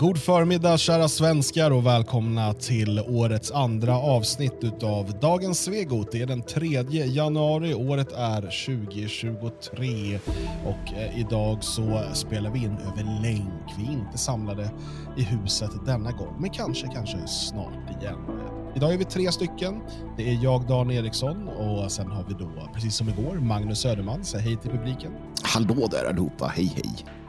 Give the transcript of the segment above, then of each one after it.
God förmiddag kära svenskar och välkomna till årets andra avsnitt av Dagens Svegot. Det är den 3 januari, året är 2023 och eh, idag så spelar vi in över länk. Vi är inte samlade i huset denna gång, men kanske, kanske snart igen. Idag är vi tre stycken. Det är jag, Dan Eriksson och sen har vi då, precis som igår, Magnus Söderman. Säg hej till publiken. Hallå där allihopa, hej hej.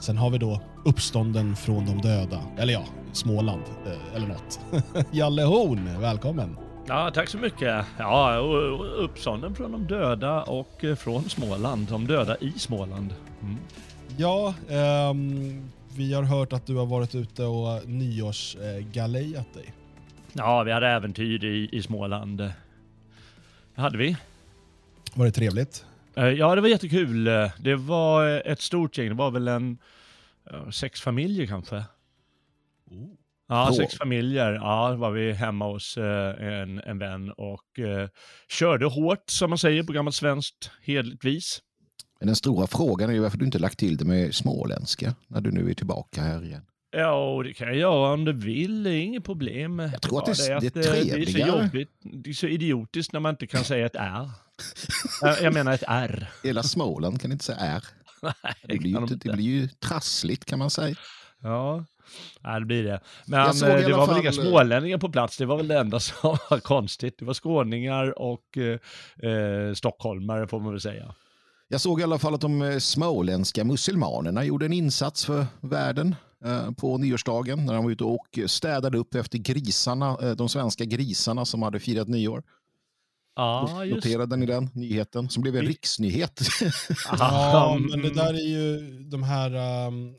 Sen har vi då uppstånden från de döda. Eller ja, Småland eh, eller något. Jalle Horn, välkommen. Ja, tack så mycket. Ja, uppstånden från de döda och eh, från Småland. De döda i Småland. Mm. Ja, um, vi har hört att du har varit ute och nyårsgalejat dig. Ja, vi hade äventyr i, i Småland. Det hade vi. Var det trevligt? Eh, ja, det var jättekul. Det var ett stort gäng. Det var väl en sex familjer kanske. Oh. Ja, sex familjer. Ja, var vi hemma hos eh, en, en vän och eh, körde hårt, som man säger på gammalt svenskt hedligt vis. Men den stora frågan är ju varför du inte lagt till det med småländska när du nu är tillbaka här igen. Ja, det kan jag göra om du vill. Det är inget problem. Jag tror att det, det, är, det är trevligare. Det är så jobbigt. Det är så idiotiskt när man inte kan säga ett R. jag menar ett R. Hela Småland kan inte säga R. Nej, det, blir ju, det blir ju trassligt kan man säga. Ja, ja det blir det. Men eh, det var fall... väl inga smålänningar på plats, det var väl det enda som var konstigt. Det var skåningar och eh, eh, stockholmare får man väl säga. Jag såg i alla fall att de eh, småländska muselmanerna gjorde en insats för världen eh, på nyårsdagen när de var ute och städade upp efter grisarna, eh, de svenska grisarna som hade firat nyår. Ja, just Noterade ni den nyheten som blev en riksnyhet? ja, men det där är ju de här, um,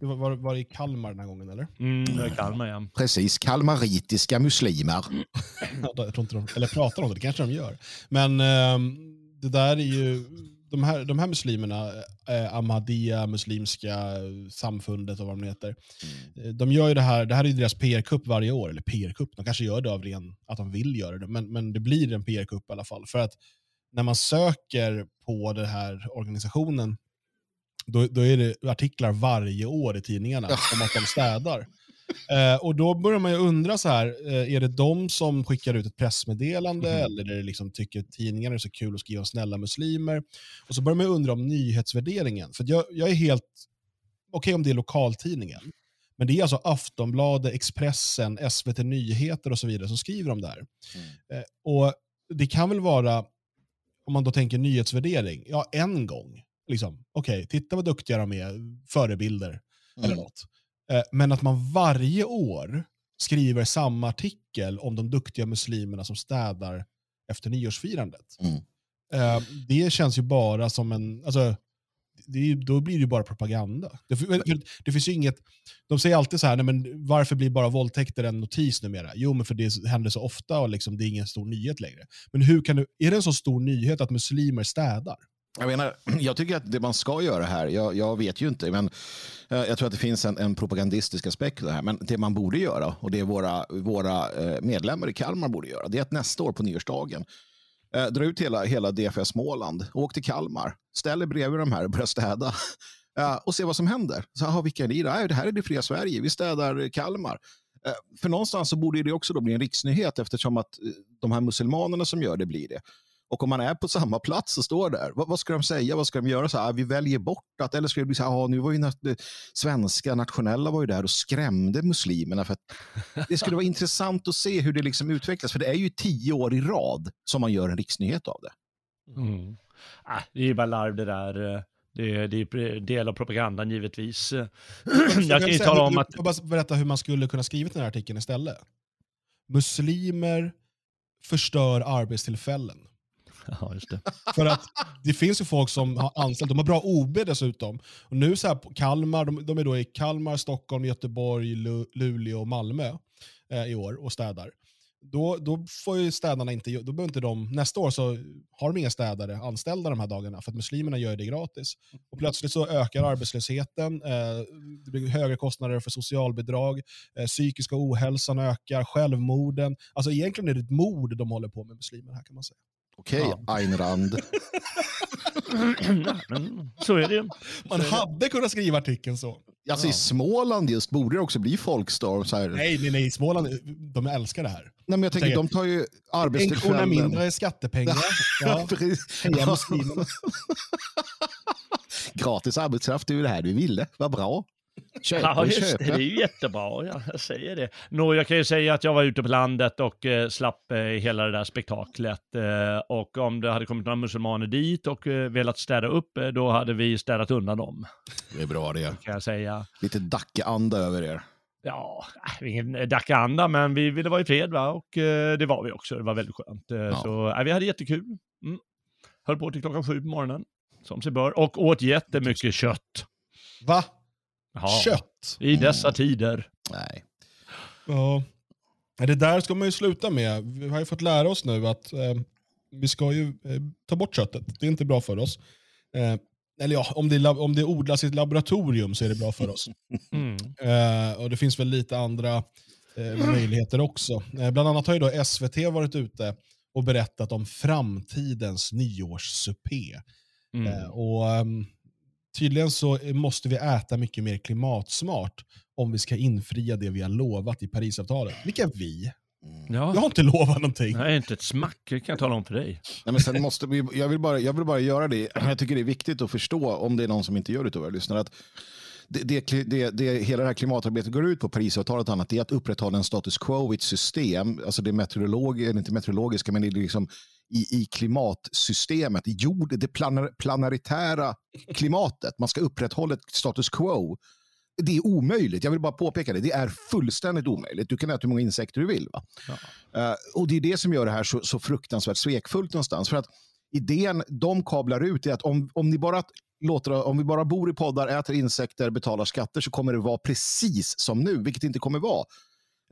det var, var, var det i Kalmar den här gången eller? Mm, det är Kalmar ja. Precis, kalmaritiska muslimer. ja, jag tror inte de, eller pratar om det, det kanske de gör. Men um, det där är ju de här, de här muslimerna, eh, Ahmadiyya, Muslimska samfundet och vad de heter, mm. Eh, de gör ju det här, det här är ju deras PR-kupp varje år, eller PR-kupp, de kanske gör det av ren, att de vill göra det, men, men det blir en PR-kupp i alla fall. För att när man söker på den här organisationen, då, då är det artiklar varje år i tidningarna om att de städar. Eh, och då börjar man ju undra så här, eh, är det de som skickar ut ett pressmeddelande mm. eller är det liksom, tycker tidningarna är så kul att skriva om snälla muslimer? Och så börjar man ju undra om nyhetsvärderingen. För jag, jag är helt, okej okay om det är lokaltidningen, men det är alltså Aftonbladet, Expressen, SVT Nyheter och så vidare som skriver om det här. Mm. Eh, och det kan väl vara, om man då tänker nyhetsvärdering, ja en gång. Liksom, Okej, okay, titta vad duktiga de är, förebilder mm. eller något. Eh, men att man varje år skriver samma artikel om de duktiga muslimerna som städar efter nyårsfirandet. Mm. Eh, det känns ju bara som en... Alltså, det, då blir det ju bara propaganda. Det, det, finns ju inget, de säger alltid så här, nej, men varför blir bara våldtäkter en notis numera? Jo, men för det händer så ofta och liksom, det är ingen stor nyhet längre. Men hur kan du, är det en så stor nyhet att muslimer städar? Jag, menar, jag tycker att det man ska göra här, jag, jag vet ju inte, men eh, jag tror att det finns en, en propagandistisk aspekt i det här. Men det man borde göra, och det våra, våra eh, medlemmar i Kalmar borde göra, det är att nästa år på nyårsdagen eh, dra ut hela, hela DFS Småland, åk till Kalmar, ställ er bredvid de här och börja städa. Eh, och se vad som händer. Så, aha, vilka är ni? Då? Det här är det fria Sverige, vi städar Kalmar. För någonstans så borde det också då bli en riksnyhet eftersom att de här muslimanerna som gör det blir det. Och om man är på samma plats och står där, vad, vad ska de säga? Vad ska de göra? Så här, vi väljer bort att, eller ska det bli så här, ah, nu var ju nat svenska nationella var ju där och skrämde muslimerna. För det skulle vara intressant att se hur det liksom utvecklas, för det är ju tio år i rad som man gör en riksnyhet av det. Mm. Ah, det är ju bara larv det där. Det är, det är del av propagandan givetvis. Jag kan ju tala om att... Jag bara berätta hur man skulle kunna skriva den här artikeln istället. Muslimer förstör arbetstillfällen. Ja, just det. För att det finns ju folk som har anställt, de har bra OB dessutom. Och nu så här, Kalmar, de, de är då i Kalmar, Stockholm, Göteborg, Lu, Luleå och Malmö eh, i år och städar. Då, då får ju städarna inte, då behöver inte de, nästa år så har de inga städare anställda de här dagarna för att muslimerna gör det gratis. Och plötsligt så ökar arbetslösheten, eh, det blir högre kostnader för socialbidrag, eh, psykiska ohälsan ökar, självmorden. Alltså egentligen är det ett mord de håller på med muslimer här kan man säga. Okej, okay, ja. Ayn Rand. så är det Man hade kunnat skriva artikeln så. Alltså i Småland just borde det också bli folkstorm. Så här. Nej, nej, nej. Småland, de älskar det här. Nej, men jag tänker, de tar ju En krona arbetstillfällen. mindre i skattepengar. Ja. Precis. Heja muslimerna. Gratis arbetskraft, det är ju det här du ville. Vad bra. Köp Ja, just det. köp. Det är ju jättebra. Ja, jag säger det. Nå, jag kan ju säga att jag var ute på landet och eh, slapp eh, hela det där spektaklet. Eh, och om det hade kommit några muselmaner dit och eh, velat städa upp, eh, då hade vi städat undan dem, Det är bra det. kan jag säga. Lite Dacke-anda över er. Ja, äh, ingen Dacke-anda, men vi ville vara i fred va? och eh, det var vi också. Det var väldigt skönt. Eh, Så äh, vi hade jättekul. Mm. Höll på till klockan sju på morgonen, som sig bör, och åt jättemycket kött. Va? Ja, Kött? I dessa tider. Nej. Ja. Det där ska man ju sluta med. Vi har ju fått lära oss nu att eh, vi ska ju eh, ta bort köttet. Det är inte bra för oss. Eh, eller ja, om det, om det odlas i ett laboratorium så är det bra för oss. Mm. Eh, och Det finns väl lite andra eh, möjligheter också. Eh, bland annat har ju då SVT varit ute och berättat om framtidens nyårssupé. Mm. Eh, och, ehm, tydligen så måste vi äta mycket mer klimatsmart om vi ska infria det vi har lovat i Parisavtalet. Vilka vi? Jag Ja, har inte lovat någonting. nej, inte ett smack, det kan jag tala om för dig. Nej, men sen måste vi, jag, vill bara, jag vill bara göra det. Jag tycker det är viktigt att förstå, om det är någon som inte gör det av våra lyssnare, att det, det, det, det, hela det här klimatarbetet går ut på, Parisavtalet och annat, det är att upprätthålla en status quo i ett system, alltså det meteorolog, inte meteorologiska, men det är liksom i, i klimatsystemet, i jord, det planar, planaritära klimatet. Man ska upprätthålla ett status quo. Det är omöjligt, jag vill bara påpeka det. Det är fullständigt omöjligt. Du kan äta hur många insekter du vill. Va? Eh, och det är det som gör det här så, så fruktansvärt svekfullt någonstans. För att idén de kablar ut är att om, om, ni bara låter, om vi bara bor i poddar, äter insekter, betalar skatter så kommer det vara precis som nu, vilket det inte kommer vara.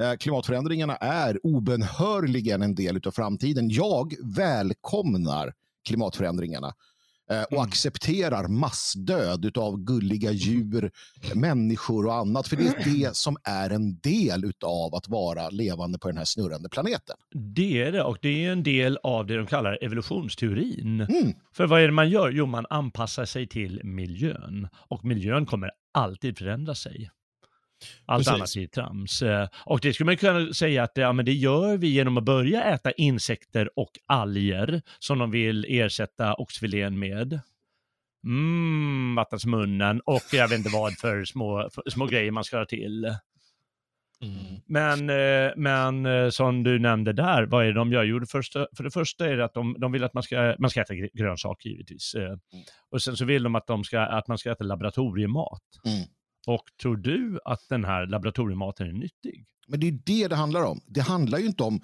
Eh, Klimatförändringarna är obenhörligen en del av framtiden. Jag välkomnar klimatförändringarna eh, och accepterar massdöd av gulliga djur, människor och annat. För det är det som är en del av att vara levande på den här snurrande planeten. Det är det, och det är en del av det de kallar evolutionsteorin. Mm. För vad är det man gör? Jo, man anpassar sig till miljön. Och miljön kommer alltid förändra sig. Allt annat är trams. Eh, Och det skulle man kunna säga att ja, men det gör vi genom att börja äta insekter och alger som de vill ersätta oxfilén med. Mm, vattnas munnen och jag vet inte vad för små, för små grejer man ska ha till. Men, eh, men eh, som du nämnde där, vad är det de gör? Jo, det första, för det första är det att de, de vill att man ska, man ska äta gr- grönsaker givetvis. eh. Och sen så vill de att, de ska, att man ska äta laboratoriemat. Mm. Och tror du att den här laboratoriematen är nyttig? Men det är det det handlar om. Det handlar ju inte om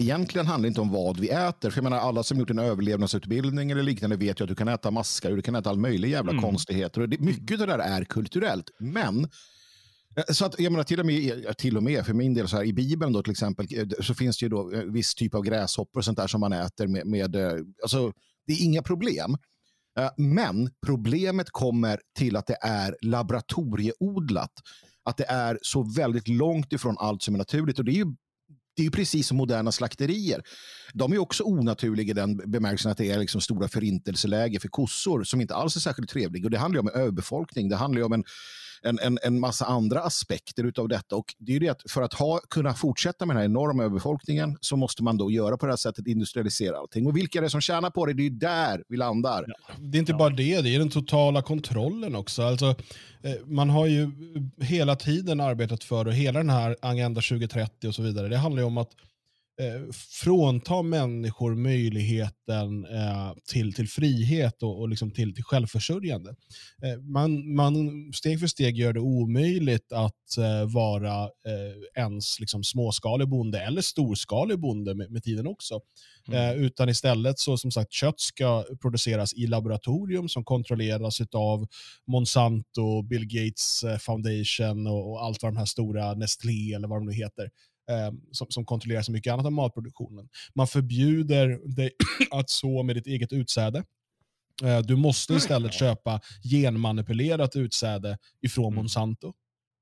Egentligen handlar det inte om vad vi äter. För jag menar, alla som gjort en överlevnadsutbildning eller liknande vet ju att du kan äta maskar och du kan äta all möjlig jävla Mm. konstigheter. Och det, mycket av det där är kulturellt. Men eh, så att, jag menar, till och med, till och med för min del, så här, i Bibeln då, till exempel, eh, så finns det ju då eh, viss typ av gräshoppor och sånt där som man äter med, med alltså, det är inga problem. Eh, men problemet kommer till att det är laboratorieodlat. Att det är så väldigt långt ifrån allt som är naturligt. Och det är ju, det är ju precis som moderna slakterier. De är också onaturliga i den bemärkelsen att det är liksom stora förintelseläger för kossor som inte alls är särskilt trevliga. Och det handlar ju om överbefolkning. Det handlar ju om en, en, en, en massa andra aspekter utav detta. Och det är ju det att för att ha, kunna fortsätta med den här enorma överbefolkningen så måste man då göra på det här sättet, industrialisera allting. Och vilka är det som tjänar på det? Det är ju där vi landar. Det är inte bara det, det är den totala kontrollen också. Alltså, eh, man har ju hela tiden arbetat för, och hela den här Agenda 2030 och så vidare, det handlar ju om att eh, frånta människor möjligheten eh, till, till frihet och, och liksom till, till självförsörjande. Eh, man, man steg för steg gör det omöjligt att eh, vara eh, ens liksom, småskalig bonde eller storskalig bonde med, med tiden också. Eh, utan istället så som sagt kött ska produceras i laboratorium som kontrolleras av Monsanto, Bill Gates Foundation och, och allt vad de här stora Nestlé eller vad de nu heter eh, som, som kontrollerar så mycket annat av matproduktionen. Man förbjuder dig att så med ditt eget utsäde. Eh, du måste istället köpa genmanipulerat utsäde ifrån Mm. Monsanto.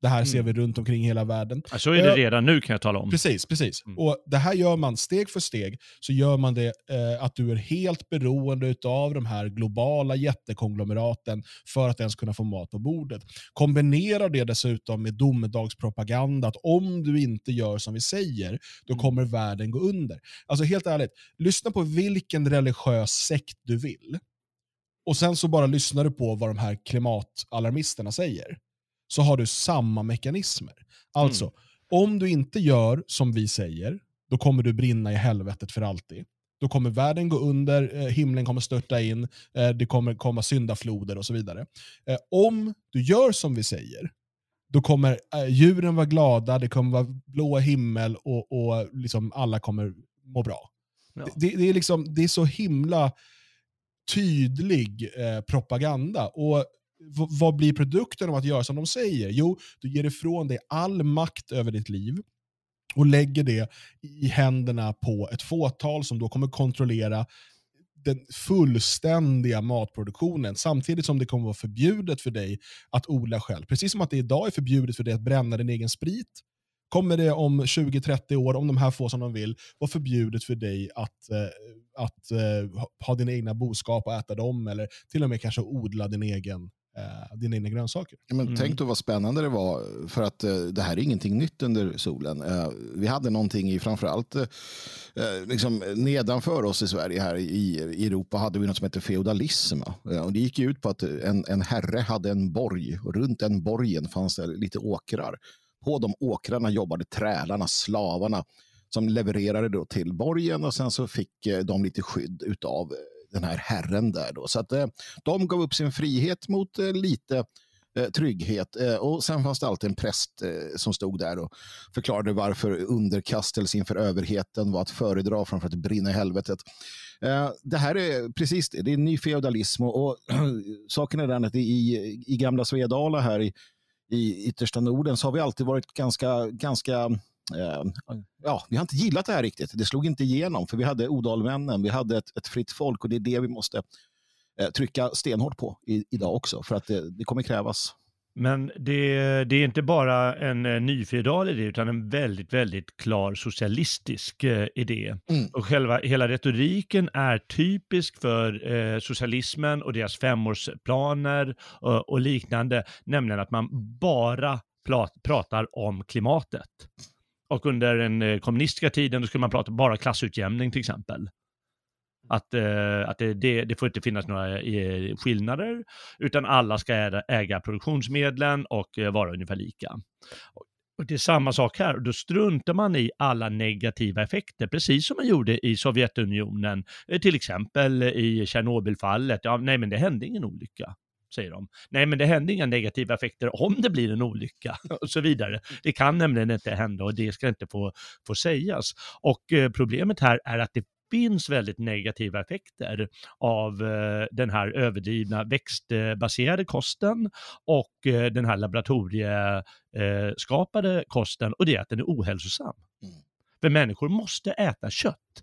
Det här ser mm. vi runt omkring hela världen. Ja, så är det redan nu kan jag tala om. Precis, precis. Mm. Och Det här gör man steg för steg, så gör man det eh, att du är helt beroende av de här globala jättekonglomeraten för att ens kunna få mat på bordet. Kombinera det dessutom med domedagspropaganda, att om du inte gör som vi säger, då mm. kommer världen gå under. Alltså helt ärligt, lyssna på vilken religiös sekt du vill. Och sen så bara lyssnar du på vad de här klimatalarmisterna säger så har du samma mekanismer. Alltså, mm. om du inte gör som vi säger, då kommer du brinna i helvetet för alltid. Då kommer världen gå under, eh, himlen kommer störta in, eh, det kommer komma syndafloder och så vidare. Eh, om du gör som vi säger, då kommer djuren vara glada, det kommer vara blå himmel och, och liksom alla kommer må bra. Ja. Det, det, är liksom, det är så himla tydlig eh, propaganda. Och vad blir produkten av att göra som de säger? Jo, du ger ifrån dig all makt över ditt liv och lägger det i händerna på ett fåtal som då kommer kontrollera den fullständiga matproduktionen samtidigt som det kommer vara förbjudet för dig att odla själv. Precis som att det idag är förbjudet för dig att bränna din egen sprit kommer det om 20-30 år, om de här får som de vill, vara förbjudet för dig att, eh, att eh, ha dina egna boskap och äta dem eller till och med kanske odla din egen eh, dina egna grönsaker. Ja, men mm. Tänk då vad spännande det var, för att eh, det här är ingenting nytt under solen. Eh, vi hade någonting i framförallt eh, eh, liksom, nedanför oss i Sverige, här i, i Europa, hade vi något som heter feodalism. Eh, och det gick ut på att en, en herre hade en borg och runt den borgen fanns det lite åkrar. På de åkrarna jobbade trälarna, slavarna som levererade då till borgen och sen så fick eh, de lite skydd utav den här herren där. Då. Så att eh, de gav upp sin frihet mot eh, lite eh, trygghet. Och sen fanns det alltid en präst som stod där och förklarade varför underkastelse inför överheten var att föredra framför att brinna i helvetet. Det här är precis det, det är ny feodalism och, och saken är den att i, i gamla Svedala här i, i yttersta Norden så har vi alltid varit ganska, ganska ja, vi har inte gillat det här riktigt. Det slog inte igenom för vi hade odalmännen, vi hade ett, ett fritt folk och det är det vi måste eh, trycka stenhårt på i, idag också för att det, det kommer krävas. Men det, det, är inte bara en eh, nyfeodal idé utan en väldigt, väldigt klar socialistisk eh, idé. Mm. Och själva, hela retoriken är typisk för eh, socialismen och deras femårsplaner och, och liknande, nämligen att man bara pratar om klimatet. Och under den eh, kommunistiska tiden då skulle man prata bara klassutjämning till exempel. Att, eh, att det, det, det, får inte finnas några eh, skillnader, utan alla ska äga, äga produktionsmedlen och eh, vara ungefär lika. Och det är samma sak här, då struntar man i alla negativa effekter, precis som man gjorde i Sovjetunionen, eh, till exempel i Tjernobylfallet. Ja, nej, men det hände ingen olycka säger de. Nej, men det händer inga negativa effekter om det blir en olycka och så vidare. Det kan nämligen inte hända och det ska inte få, få sägas. Och eh, problemet här är att det finns väldigt negativa effekter av eh, den här överdrivna växtbaserade kosten och eh, den här laboratorieskapade kosten och det är att den är ohälsosam. Mm. För människor måste äta kött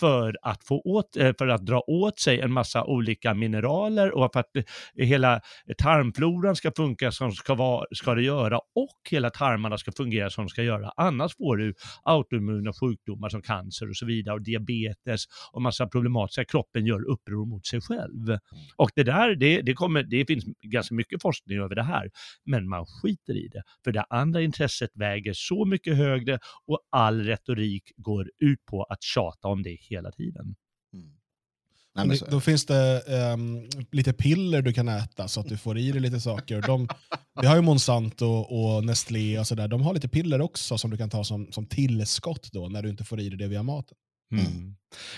för att, få åt, eh, för att dra åt sig en massa olika mineraler och för att eh, hela tarmfloran ska funka som ska, vara, ska det göra och hela tarmarna ska fungera som de ska göra. Annars får du autoimmuna sjukdomar som cancer och så vidare och diabetes och massa problematiska. Kroppen gör uppror mot sig själv. Mm. Och det där, det, det, kommer, det finns ganska mycket forskning över det här, men man skiter i det. För det andra intresset väger så mycket högre och all retorik går ut på att tjata om det hela tiden. Mm. Nej, då finns det um, lite piller du kan äta så att du får i dig lite saker. De, vi har ju Monsanto och Nestlé och sådär. De har lite piller också som du kan ta som, som tillskott då när du inte får i dig det via maten. Mm. mm.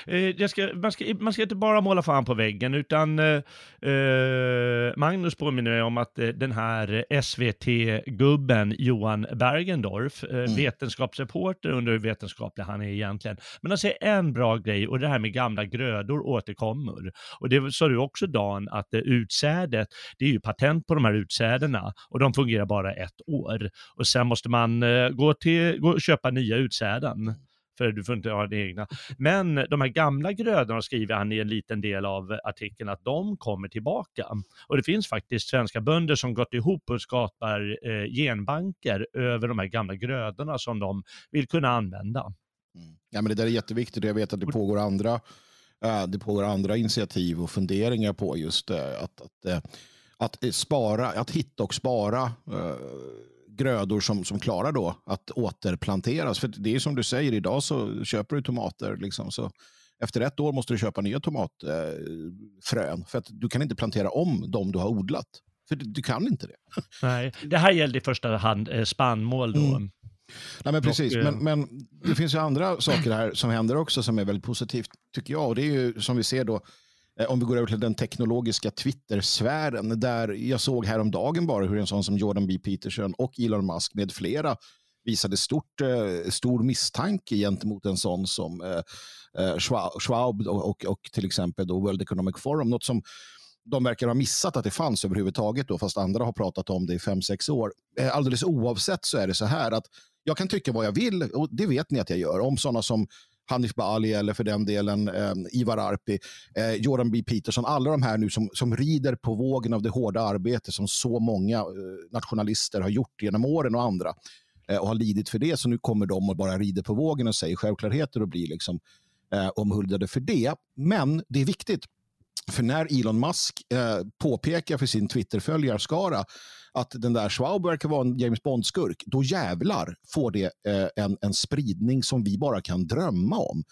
Eh, ska, man, ska, man ska inte bara måla fan på väggen, utan eh, eh Magnus påminner om att eh, den här SVT-gubben Johan Bergendorf, eh, mm. vetenskapsreporter under hur vetenskaplig han är egentligen, men han säger en bra grej och det här med gamla grödor återkommer. Och det sa du också Dan, att eh, utsädet, det är ju patent på de här utsädena och de fungerar bara ett år. Och sen måste man gå till, gå och köpa nya utsäden. För du får inte ha det egna. Men de här gamla grödorna skriver han i en liten del av artikeln att de kommer tillbaka. Och det finns faktiskt svenska bönder som gått ihop och skapar eh, genbanker över de här gamla grödorna som de vill kunna använda. Mm. Ja, men det där är jätteviktigt. Jag vet att det pågår andra, äh, det pågår andra initiativ och funderingar på just äh, att, att, äh, att, spara, att hitta och spara grödor som, som klarar då att återplanteras. För det är som du säger, idag så köper du tomater. Liksom, så efter ett år måste du köpa nya tomatfrön. för att du kan inte plantera om de du har odlat. För du, du kan inte det. Nej, det här gällde i första hand spannmål. Då. Mm. Nej, men precis, och, men, men det finns ju andra saker här som händer också som är väldigt positivt tycker jag. Och det är ju som vi ser då, eh, Eh, om vi går över till den teknologiska Twitter-sfären, där jag såg häromdagen bara hur en sån som Jordan B. Peterson och Elon Musk med flera visade stort, eh, stor misstanke gentemot en sån som eh, Schwab och, och, och till exempel då World Economic Forum. Något som de verkar ha missat att det fanns överhuvudtaget, då, fast andra har pratat om det i fem sex år. Alldeles oavsett så är det så här att jag kan tycka vad jag vill och det vet ni att jag gör om sådana som Hanif Bali eller för den delen eh, Ivar Arpi, eh, Jordan B. Peterson, alla de här nu som, som rider på vågen av det hårda arbete som så många eh, nationalister har gjort genom åren och andra eh, och har lidit för det. Så nu kommer de och bara rider på vågen och säger självklarheter och blir liksom eh, omhuldade för det. Men det är viktigt, för när Elon Musk eh, påpekar för sin Twitter-följarskara att den där Schwab verkar vara en James Bond-skurk, då jävlar får det eh, en, en spridning som vi bara kan drömma om.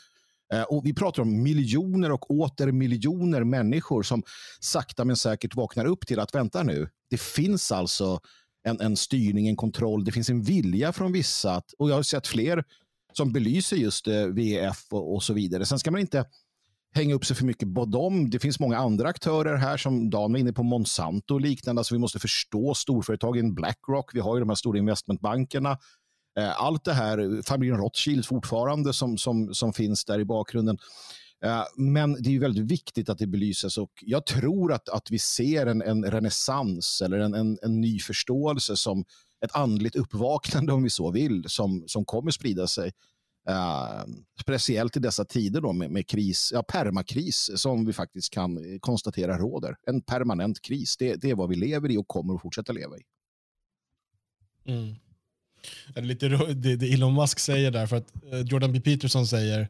Eh, och Vi pratar om miljoner och åter miljoner människor som sakta men säkert vaknar upp till att vänta nu, det finns alltså en, en styrning, en kontroll, det finns en vilja från vissa. Att, och jag har sett fler som belyser just eh, VF och, och så vidare. Sen ska man inte hänga upp sig för mycket på dem. Det finns många andra aktörer här som Dan var inne på, Monsanto och liknande. Alltså vi måste förstå storföretagen Blackrock. Vi har ju de här stora investmentbankerna. Eh, allt det här, familjen Rothschild fortfarande som, som, som finns där i bakgrunden. Eh, men det är väldigt viktigt att det belyses och jag tror att, att vi ser en, en renässans eller en, en, en ny förståelse som ett andligt uppvaknande om vi så vill som, som kommer sprida sig Uh, speciellt i dessa tider då med, med, kris, ja, permakris som vi faktiskt kan eh, konstatera råder. En permanent kris, det, det är vad vi lever i och kommer att fortsätta leva i. Mm. Det, är lite, det, det Elon Musk säger där, för att eh, Jordan B. Peterson säger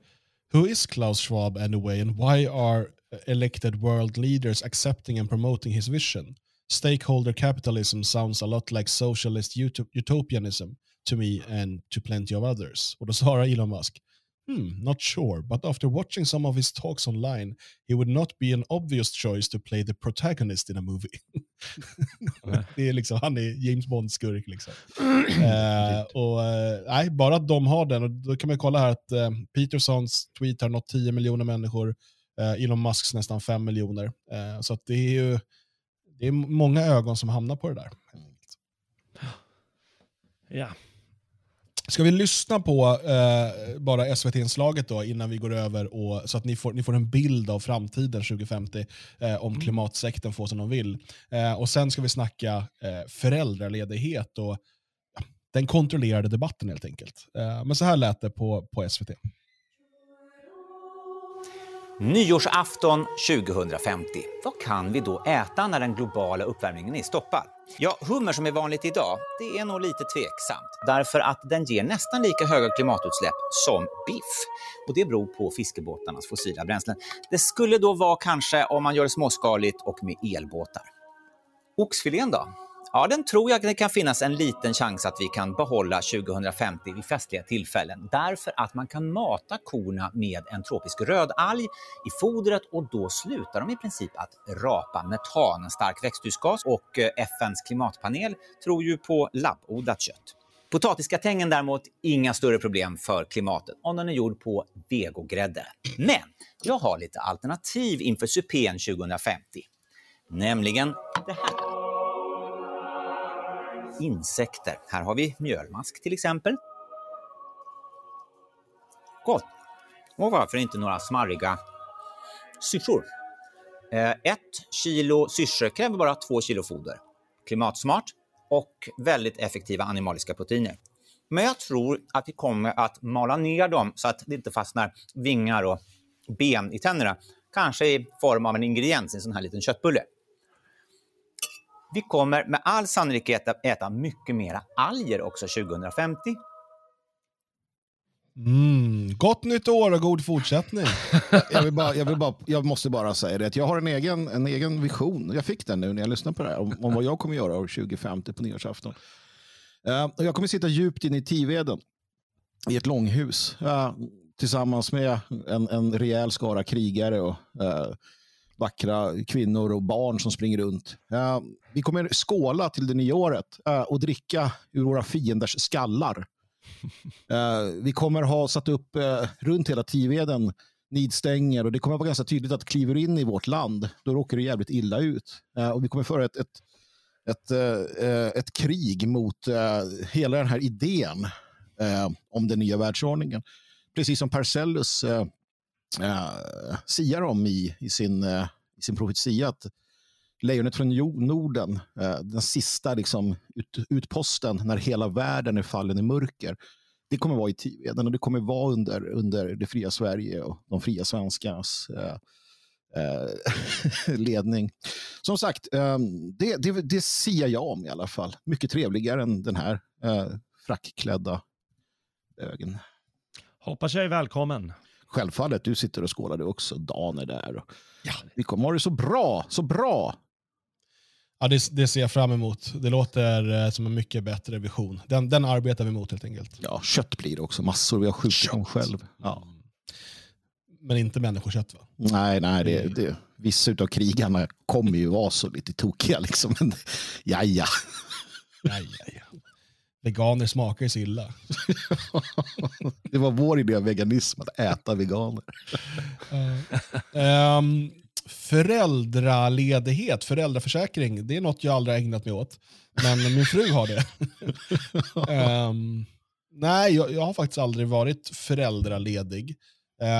Who is Klaus Schwab anyway and why are elected world leaders accepting and promoting his vision? Stakeholder capitalism sounds a lot like socialist utopianism to me and to plenty of others. Och då svarar Elon Musk, hmm, not sure, but after watching some of his talks online, he would not be an obvious choice to play the protagonist in a movie. det är liksom, han är James Bond-skurk. Liksom. uh, och, uh, nej, bara att de har den, och då kan man kolla här att uh, Petersons tweet har nått 10 miljoner människor, Elon Musks nästan 5 miljoner. så att det är ju det är många ögon som hamnar på det där. Ja. Ska vi lyssna på eh, bara SVT-inslaget då innan vi går över och, så att ni får, ni får en bild av framtiden 2050 eh, om mm. klimatsektorn får som de vill. Eh, och Sen ska vi snacka eh, föräldraledighet och ja, den kontrollerade debatten helt enkelt. Eh, men så här lät det på, på SVT. Nyårsafton 2050. Vad kan vi då äta när den globala uppvärmningen är stoppad? Ja, hummer som är vanligt idag, det är nog lite tveksamt. Därför att den ger nästan lika höga klimatutsläpp som biff. Och det beror på fiskebåtarnas fossila bränslen. Det skulle då vara kanske om man gör det småskaligt och med elbåtar. Oxfilén då? Ja, den tror jag det kan finnas en liten chans att vi kan behålla 2050 vid festliga tillfällen. Därför att man kan mata korna med en tropisk rödalg i fodret och då slutar de i princip att rapa metan, en stark växthusgas. Och eh, FNs klimatpanel tror ju på labbodlat kött. Potatisgratängen däremot, inga större problem för klimatet om den är gjord på vegogrädde. Men jag har lite alternativ inför supén 2050. Nämligen det här insekter. Här har vi mjölmask till exempel. Gott! Och varför inte några smarriga syrsor? Eh, ett kilo syrsor kräver bara två kilo foder. Klimatsmart och väldigt effektiva animaliska proteiner. Men jag tror att vi kommer att mala ner dem så att det inte fastnar vingar och ben i tänderna. Kanske i form av en ingrediens i en sån här liten köttbulle. Vi kommer med all sannolikhet att äta mycket mera alger också 2050. Mm, gott nytt år och god fortsättning. jag, vill bara, jag, vill bara, jag måste bara säga det att jag har en egen, en egen vision. Jag fick den nu när jag lyssnade på det här. Om, om vad jag kommer göra år 2050 på nyårsafton. Uh, jag kommer sitta djupt inne i Tiveden i ett långhus uh, tillsammans med en, en rejäl skara krigare och uh, vackra kvinnor och barn som springer runt. Uh, vi kommer skåla till det nya året uh, och dricka ur våra fienders skallar. Uh, vi kommer ha satt upp runt hela Tiveden nidstänger och det kommer vara ganska tydligt att kliver in i vårt land, då råkar det jävligt illa ut. och vi kommer föra ett, ett, ett, ett krig mot hela den här idén om den nya världsordningen. Precis som Parcellus eh, siar om i, i, sin, eh, i sin profetia. Att lejonet från Norden, eh, den sista liksom, ut, utposten när hela världen är fallen i mörker, det kommer vara i Tiveden och det kommer vara under, under det fria Sverige och de fria svenskarnas eh, eh, ledning. Som sagt, ehm, det, det, det ser jag om i alla fall. Mycket trevligare än den här eh, frackklädda ögen. Hoppas jag är välkommen självfallet, du sitter och skålar du också. Dan är där. Ja. Vi kommer ha det så bra, så bra. Ja, det, det ser jag fram emot. Det låter eh, som en mycket bättre vision. Den, den arbetar vi mot helt enkelt. Ja, kött blir det också. Massor. Vi har skjutit dem själv. Ja. Men inte människokött va? Nej, nej det, det, vissa av krigarna kommer ju vara så lite tokiga. Liksom. Men, ja, ja. ja, ja, ja. Veganer smakar ju så illa. det var vår idé av veganism, att äta veganer. uh, um, föräldraledighet, föräldraförsäkring, det är något jag aldrig har ägnat mig åt. Men min fru har det. um, nej, jag, jag, har faktiskt aldrig varit föräldraledig.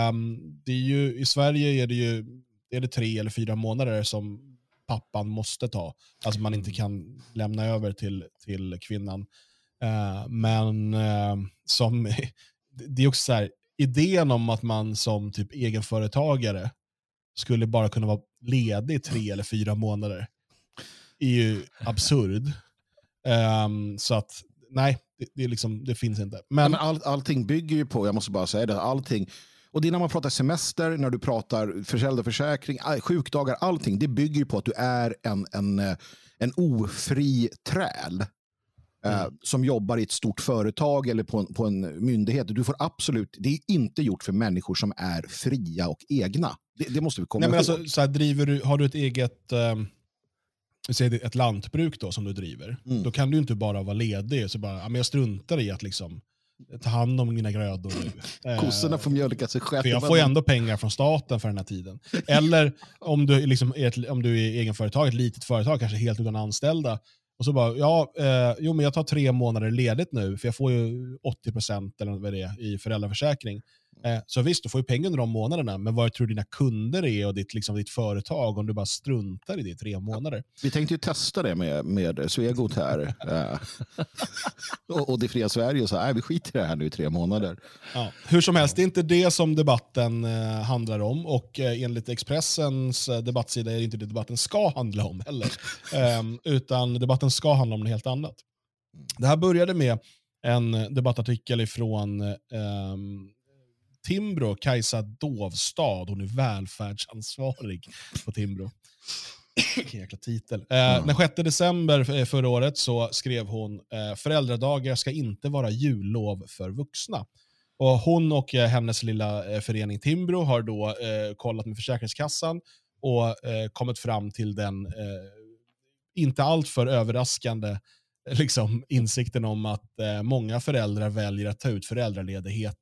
Um, det är ju, I Sverige är det ju är det tre eller fyra månader som pappan måste ta. Alltså man inte kan lämna över till, till kvinnan. Uh, men uh, som, det är också så här, idén om att man som typ egenföretagare skulle bara kunna vara ledig tre eller fyra månader är ju absurd. Um, så att nej, det, det, är liksom, det finns inte. Men, men all, allting bygger ju på, jag måste bara säga det, allting och det är när man pratar semester, när du pratar föräldraförsäkring, sjukdagar, allting. Det bygger ju på att du är en, en, en ofri träl. Eh, mm. som jobbar i ett stort företag eller på en, på en myndighet. Du får absolut, det är inte gjort för människor som är fria och egna. Det, det måste vi komma Nej, men ihåg. Alltså, så här, driver du, har du ett eget um, ett lantbruk då, som du driver, mm. då kan du inte bara vara ledig så bara, ja, men jag struntar i att liksom, ta hand om mina grödor nu. Kossorna får mjölka sig själva. För jag får ju ändå pengar från staten för den här tiden. Eller om du, liksom är, ett, om du är egenföretag, ett litet företag, kanske helt utan anställda, och så bara, ja, eh, jo men jag tar tre månader ledigt nu, för jag får ju 80% eller vad det är i föräldraförsäkring. Eh, så visst, du får ju pengar under de månaderna, men vad tror du dina kunder är och ditt, liksom, ditt företag om du bara struntar i det i tre månader? Vi tänkte ju testa det med, med Svegot här eh, och, och det fria Sverige. Och så, nej, vi skiter i det här nu i tre månader. Ja. Hur som helst, det är inte det som debatten eh, handlar om och eh, enligt Expressens eh, debattsida är det inte det debatten ska handla om heller. Ehm, utan debatten ska handla om något helt annat. Det här började med en debattartikel ifrån um, Timbro, Kajsa Dovstad, hon är välfärdsansvarig på Timbro. Vilken jäkla titel. Eh, mm. Den 6 december eh, förra året så skrev hon eh, föräldradagar ska inte vara jullov för vuxna. Och hon och eh, hennes lilla eh, förening Timbro har då eh, kollat med Försäkringskassan och eh, kommit fram till den inte alltför överraskande liksom, insikten om att eh, många föräldrar väljer att ta ut föräldraledighet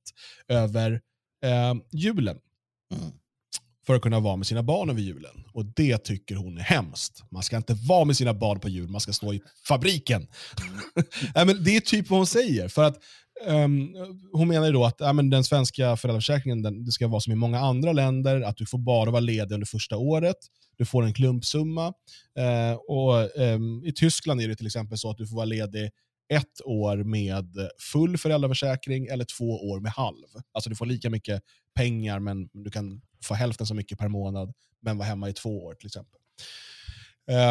över eh, julen. Mm. För att kunna vara med sina barn över julen. Och det tycker hon är hemskt. Man ska inte vara med sina barn på jul, man ska stå i fabriken. Mm. men det är typ vad hon säger. För att um, Hon menar ju då att ja, men den svenska föräldraförsäkringen den, det ska vara som i många andra länder, att du får bara vara ledig under första året. Du får en klumpsumma. Uh, och um, I Tyskland är det till exempel så att du får vara ledig ett år med full föräldraförsäkring eller två år med halv. Alltså du får lika mycket pengar men du kan få hälften så mycket per månad men vara hemma i två år till exempel.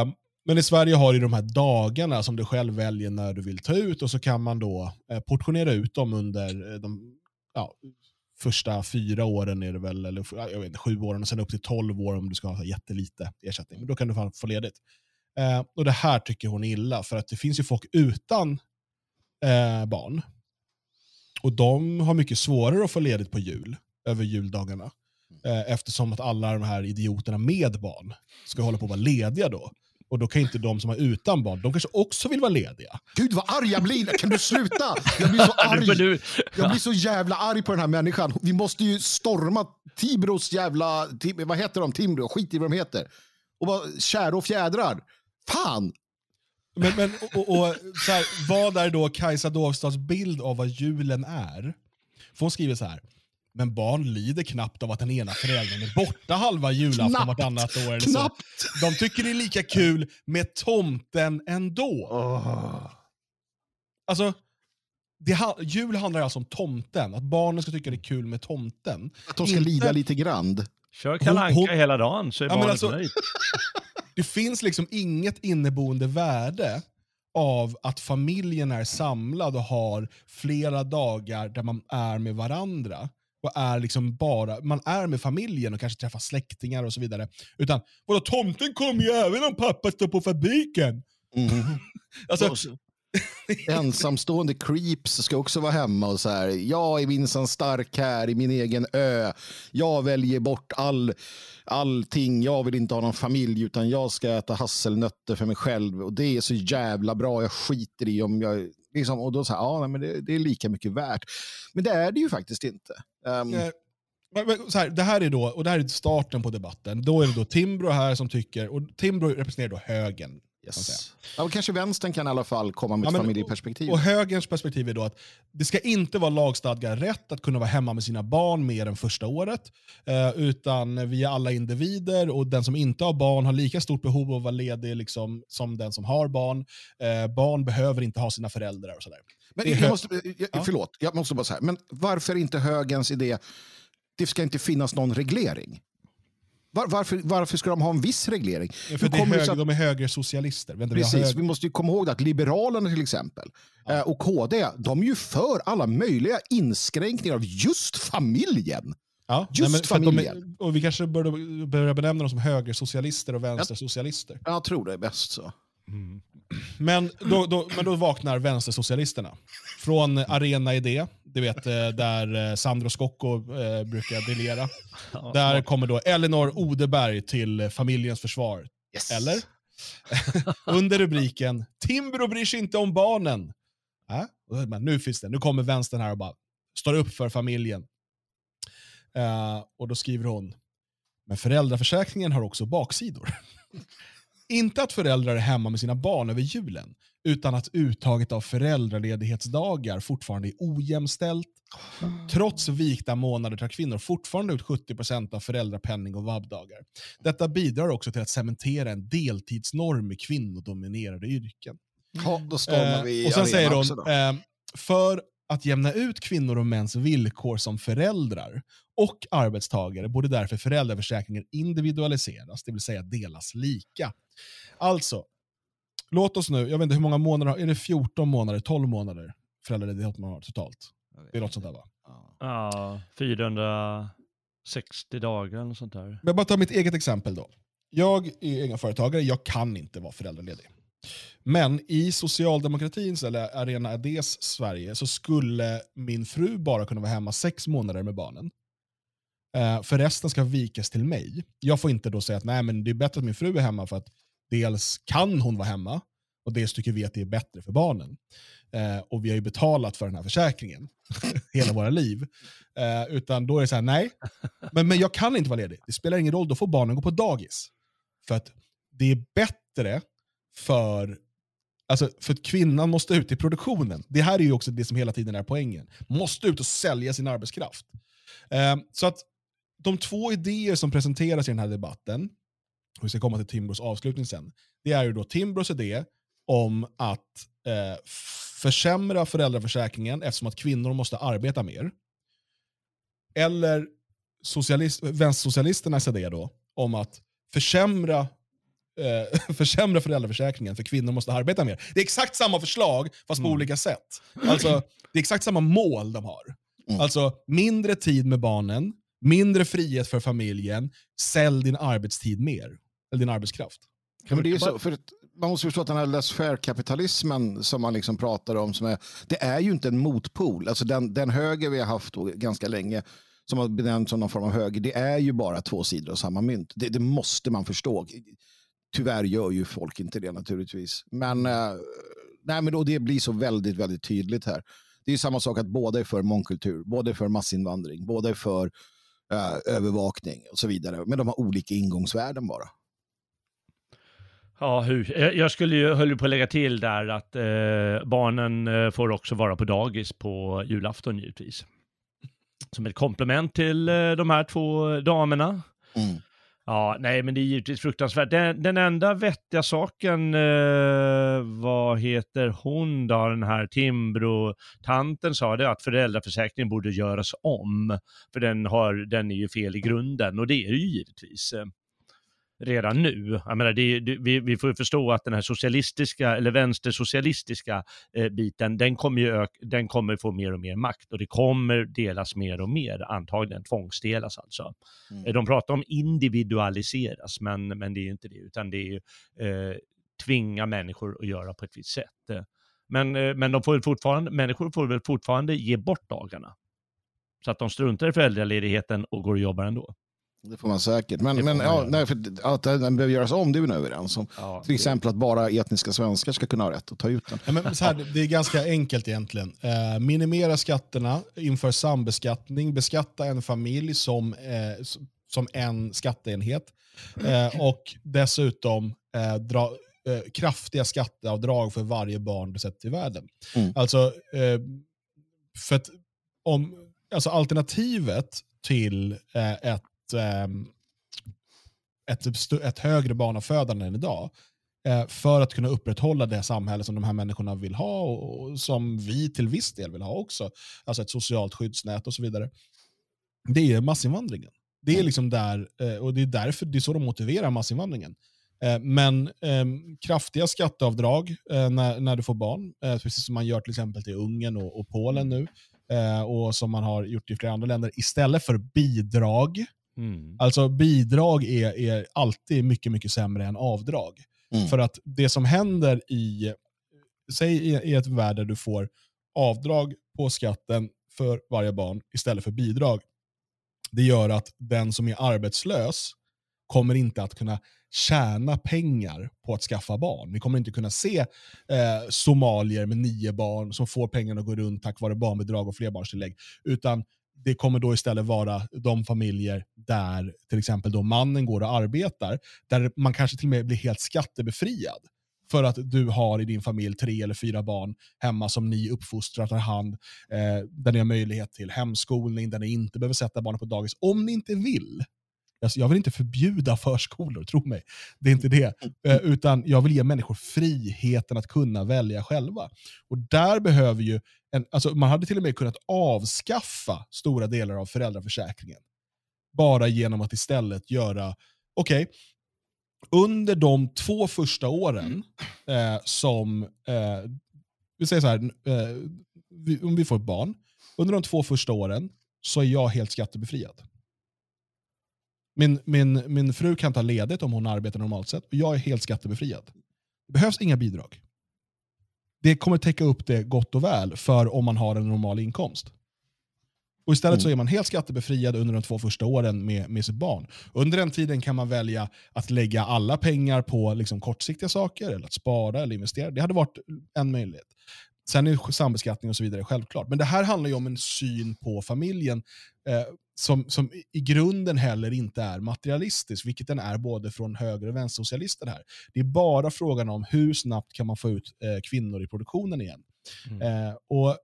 Um, men i Sverige har du de här dagarna som du själv väljer när du vill ta ut och så kan man då eh, portionera ut dem under eh, de ja, första fyra åren, är det väl, eller jag vet inte, sju åren och sen upp till tolv år om du ska ha jättelite ersättning. Men då kan du få ledigt. Eh, och Det här tycker hon är illa, för att det finns ju folk utan eh, barn. Och de har mycket svårare att få ledigt på jul, över juldagarna. Eh, eftersom att alla de här idioterna med barn ska hålla på att vara lediga då. Och då kan inte de som är utan barn, de kanske också vill vara lediga. Gud vad arg jag blir! Kan du sluta? Jag blir så arg. Jag blir så jävla arg på den här människan. Vi måste ju storma Tibros jävla... Vad heter de? Timbro? Skit i vad de heter. Och bara kära och fjädrar. Fan! Men, men och, och, så här, vad är då Kajsa Dovstads bild av vad julen är? För hon skriver så här. Men barn lider knappt av att den ena föräldern är borta halva julafton knappt, vartannat år. Eller knappt. Så. De tycker det är lika kul med tomten ändå. Oh. Alltså, det, jul handlar alltså om tomten. Att barnen ska tycka det är kul med tomten. Att de ska Inte... lida lite grann. Kör kalanka hela dagen så är ja, barnet alltså, nöjd. Det finns liksom inget inneboende värde av att familjen är samlad och har flera dagar där man är med varandra och är liksom bara, man är med familjen och kanske träffar släktingar och så vidare. Utan, vadå tomten kommer ju även om pappa står på fabriken. Mm. alltså, Ensamstående creeps ska också vara hemma och så här. Jag är minsann stark här i min egen ö. Jag väljer bort all, allting. Jag vill inte ha någon familj utan jag ska äta hasselnötter för mig själv. Och det är så jävla bra. Jag skiter i om jag... Liksom, och då så här, ja, men det, det, är lika mycket värt. Men det är det ju faktiskt inte. Um, så här, det här är då, och det här är starten på debatten. Då är det då Timbro här som tycker, och Timbro representerar då högen Yes. Ja, kanske vänstern kan i alla fall komma med ett ja, familjeperspektiv. Och högerns perspektiv är då att det ska inte vara lagstadgad rätt att kunna vara hemma med sina barn mer än första året. Eh, utan vi är alla individer och den som inte har barn har lika stort behov av att vara ledig liksom, som den som har barn. Eh, barn behöver inte ha sina föräldrar och sådär. Men jag måste, jag, förlåt, jag måste bara säga, men varför inte högerns idé, det ska inte finnas någon reglering? Var, varför, varför ska de ha en viss reglering? Ja, för det är hög, att, de är högersocialister. Vänta, precis, vi, hög... vi, måste ju komma ihåg att Liberalerna till exempel ja. Eh, och KD, de är ju för alla möjliga inskränkningar av just familjen. Ja, just nej, familjen. Är, och vi kanske bör börja benämna dem som högersocialister och vänstersocialister. Jag, jag tror det är bäst så. Mm. Men, då, då, men då vaknar vänstersocialisterna. Från Arena Idé, du vet eh, där eh, Sandro Scocco eh, brukar briljera. Där kommer då Elinor Odeberg till familjens försvar. Yes. Eller? Under rubriken “Timbro bryr sig inte om barnen”. Äh? Men nu finns det, nu kommer vänstern här och bara står upp för familjen. Uh, och då skriver hon, men föräldraförsäkringen har också baksidor. Inte att föräldrar är hemma med sina barn över julen, utan att uttaget av föräldraledighetsdagar fortfarande är ojämställt. Trots vikta månader tar kvinnor fortfarande ut 70% av föräldrapenning och vabbdagar. Detta bidrar också till att cementera en deltidsnorm i kvinnodominerade yrken. Ja, då stormar vi eh, Och sen säger de, eh, för att jämna ut kvinnor och mäns villkor som föräldrar och arbetstagare borde därför föräldraförsäkringen individualiseras, det vill säga delas lika. Alltså, låt oss nu, jag vet inte hur många månader, är det 14 månader, 12 månader föräldraledighet man har totalt? Det är något sånt där va? Ja, 460 dagar eller sånt där. Jag bara tar mitt eget exempel då. Jag är egenföretagare, jag kan inte vara föräldraledig. Men i socialdemokratins, eller Arena Ades Sverige, så skulle min fru bara kunna vara hemma sex månader med barnen. Eh, för resten ska vikas till mig. Jag får inte då säga att nej, men det är bättre att min fru är hemma för att dels kan hon vara hemma och dels tycker vi att det är bättre för barnen. Eh, och vi har ju betalat för den här försäkringen hela våra liv. Eh, utan då är det så här, nej, men, men jag kan inte vara ledig. Det spelar ingen roll, då får barnen gå på dagis. För att det är bättre för Alltså, för att kvinnan måste ut i produktionen. Det här är ju också det som hela tiden är poängen. Måste ut och sälja sin arbetskraft. Eh, så att de två idéer som presenteras i den här debatten, och vi ska komma till Timbros avslutning sen, det är ju då Timbros idé om att eh, försämra föräldraförsäkringen eftersom att kvinnor måste arbeta mer. Eller socialist, vänstersocialisternas idé då om att försämra, eh, försämra föräldraförsäkringen för kvinnor måste arbeta mer. Det är exakt samma förslag fast på Mm. olika sätt. Alltså, det är exakt samma mål de har. Mm. Alltså mindre tid med barnen, mindre frihet för familjen, sälj din arbetstid mer. Eller din arbetskraft. Men det är ju så, för man måste förstå att den här laissez-faire-kapitalismen som man liksom pratar om, som är, det är ju inte en motpol. Alltså den, den höger vi har haft ganska länge, som har benämnts som någon form av höger, det är ju bara två sidor av samma mynt. Det, det måste man förstå. Tyvärr gör ju folk inte det naturligtvis. Men, eh, nej, men då det blir så väldigt, väldigt tydligt här. Det är ju samma sak att båda är för mångkultur, båda är för massinvandring, båda är för eh, övervakning och så vidare. Men de har olika ingångsvärden bara. Ja, hur? Jag- skulle ju, höll på att lägga till där att eh, barnen eh, får också vara på dagis på julafton givetvis. Som ett komplement till eh, de här två damerna. Mm. Ja, nej, men det är givetvis fruktansvärt. Den, den enda vettiga saken, eh, vad heter hon då, den här Timbro-tanten sa det att föräldraförsäkringen borde göras om. För den, har, den är ju fel i grunden och det är det ju givetvis. Redan nu. Jag menar, det, det, vi, vi får ju förstå att den här socialistiska eller vänstersocialistiska eh, biten, den kommer ju ök, den kommer få mer och mer makt och det kommer delas mer och mer, antagligen tvångsdelas alltså. Mm. De pratar om individualiseras, men, men det är ju inte det, utan det är ju eh, tvinga människor att göra på ett visst sätt. Men, eh, men de får fortfarande, människor får väl fortfarande ge bort dagarna. Så att de struntar i föräldraledigheten och går och jobbar ändå. Det får man säkert. Men, men man ja, nej, för att den behöver göras om, det är vi nog överens om. Ja, Till exempel att bara etniska svenskar ska kunna ha rätt att ta ut den. Ja, men så här, det är ganska enkelt egentligen. Eh, minimera skatterna, inför sambeskattning, beskatta en familj som, eh, som en skatteenhet eh, och dessutom eh, dra eh, kraftiga skatteavdrag för varje barn du sätter till världen. Mm. Alltså, eh, för att om, alltså alternativet till ett, ett, st- ett högre barnafödande än idag eh, för att kunna upprätthålla det samhälle som de här människorna vill ha och, som vi till viss del vill ha också. Alltså ett socialt skyddsnät och så vidare. Det är massinvandringen. Det är liksom där, eh, och det är därför det är så de motiverar massinvandringen. Eh, Men eh, kraftiga skatteavdrag när, när du får barn, precis som man gör till exempel till Ungern och, och Polen nu, eh, och som man har gjort i flera andra länder, istället för bidrag. Mm. Alltså bidrag är, är alltid mycket, mycket sämre än avdrag. Mm. För att det som händer i, säg i, i ett värld där du får avdrag på skatten för varje barn istället för bidrag, det gör att den som är arbetslös kommer inte att kunna tjäna pengar på att skaffa barn. Vi kommer inte kunna se eh, somalier med nio barn som får pengarna att gå runt tack vare barnbidrag och flerbarnstillägg. Utan det kommer då istället vara de familjer där till exempel då mannen går och arbetar, där man kanske till och med blir helt skattebefriad för att du har i din familj tre eller fyra barn hemma som ni uppfostrar, tar hand, eh, där ni har möjlighet till hemskolning, där ni inte behöver sätta barnen på dagis, om ni inte vill. Alltså, jag vill inte förbjuda förskolor, tro mig. Det är inte det. Eh, utan jag vill ge människor friheten att kunna välja själva. Och där behöver ju, en, alltså man hade till och med kunnat avskaffa stora delar av föräldraförsäkringen. Bara genom att istället göra, okej, under de två första åren eh, som, eh, vi säger så här, eh, vi, om vi får ett barn, under de två första åren så är jag helt skattebefriad. Min, min, min fru kan ta ledigt om hon arbetar normalt sett och jag är helt skattebefriad. Det behövs inga bidrag. Det kommer täcka upp det gott och väl för om man har en normal inkomst. Och Istället så är man helt skattebefriad under de två första åren med, med sitt barn. Under den tiden kan man välja att lägga alla pengar på liksom kortsiktiga saker, eller att spara eller investera. Det hade varit en möjlighet. Sen är sambeskattning och så vidare självklart. Men det här handlar ju om en syn på familjen eh, som, som i grunden heller inte är materialistisk, vilket den är både från höger och vänstersocialister här. Det är bara frågan om hur snabbt kan man få ut eh, kvinnor i produktionen igen. Mm. Eh, och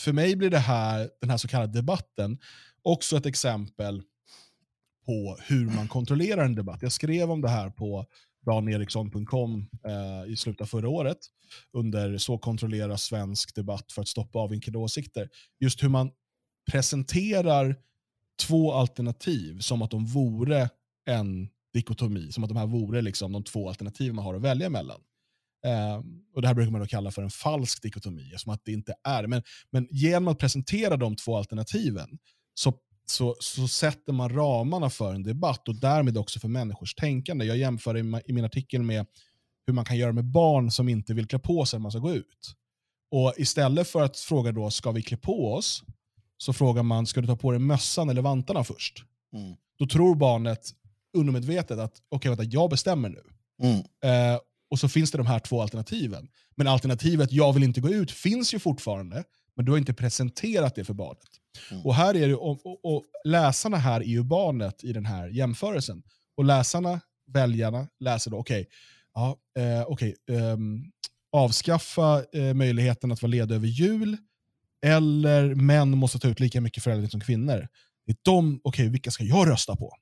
för mig blir det här, den här så kallade debatten också ett exempel på hur man kontrollerar en debatt. Jag skrev om det här på daneriksson.com eh, i slutet av förra året under Så kontrollerar svensk debatt för att stoppa avvikande åsikter. Just hur man presenterar två alternativ som att de vore en dikotomi, som att de här vore liksom de två alternativ man har att välja mellan. Eh, och Det här brukar man då kalla för en falsk dikotomi, som att det inte är. Men, men genom att presentera de två alternativen så, så, så sätter man ramarna för en debatt och därmed också för människors tänkande. Jag jämför i, i min artikel med hur man kan göra med barn som inte vill klä på sig när man ska gå ut. Och Istället för att fråga då, ska vi klä på oss? Så frågar man, ska du ta på dig mössan eller vantarna först? Mm. Då tror barnet undermedvetet att, okej okay, vänta, jag bestämmer nu. Mm. Eh, och så finns det de här två alternativen. Men alternativet jag vill inte gå ut finns ju fortfarande, men du har inte presenterat det för barnet. Mm. Och, här är det, och, och, och, läsarna här är ju barnet i den här jämförelsen. Och läsarna, väljarna, läser då, okej, okay, ja, eh, okay, eh, avskaffa eh, möjligheten att vara ledig över jul, eller män måste ta ut lika mycket föräldraledighet som kvinnor. Det är de, okej, okay, vilka ska jag rösta på?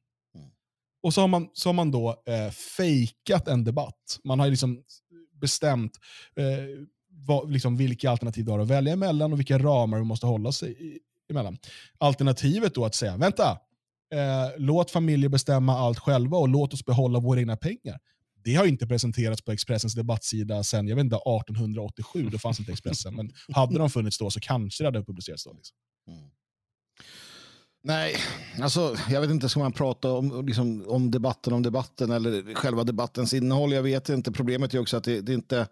Och så har man, så har man då eh, fejkat en debatt. Man har liksom bestämt eh, vad, liksom vilka alternativ du har att välja emellan och vilka ramar du måste hålla sig emellan. Alternativet då att säga, vänta, eh, låt familjer bestämma allt själva och låt oss behålla våra egna pengar. Det har inte presenterats på Expressens debattsida sedan jag vet inte, 1887, då fanns inte Expressen. Men hade de funnits då så kanske det hade publicerats då. Liksom. Mm. Nej, alltså jag vet inte, ska man prata om, liksom, om debatten om debatten eller själva debattens innehåll? Jag vet inte. Problemet är också att det, det inte,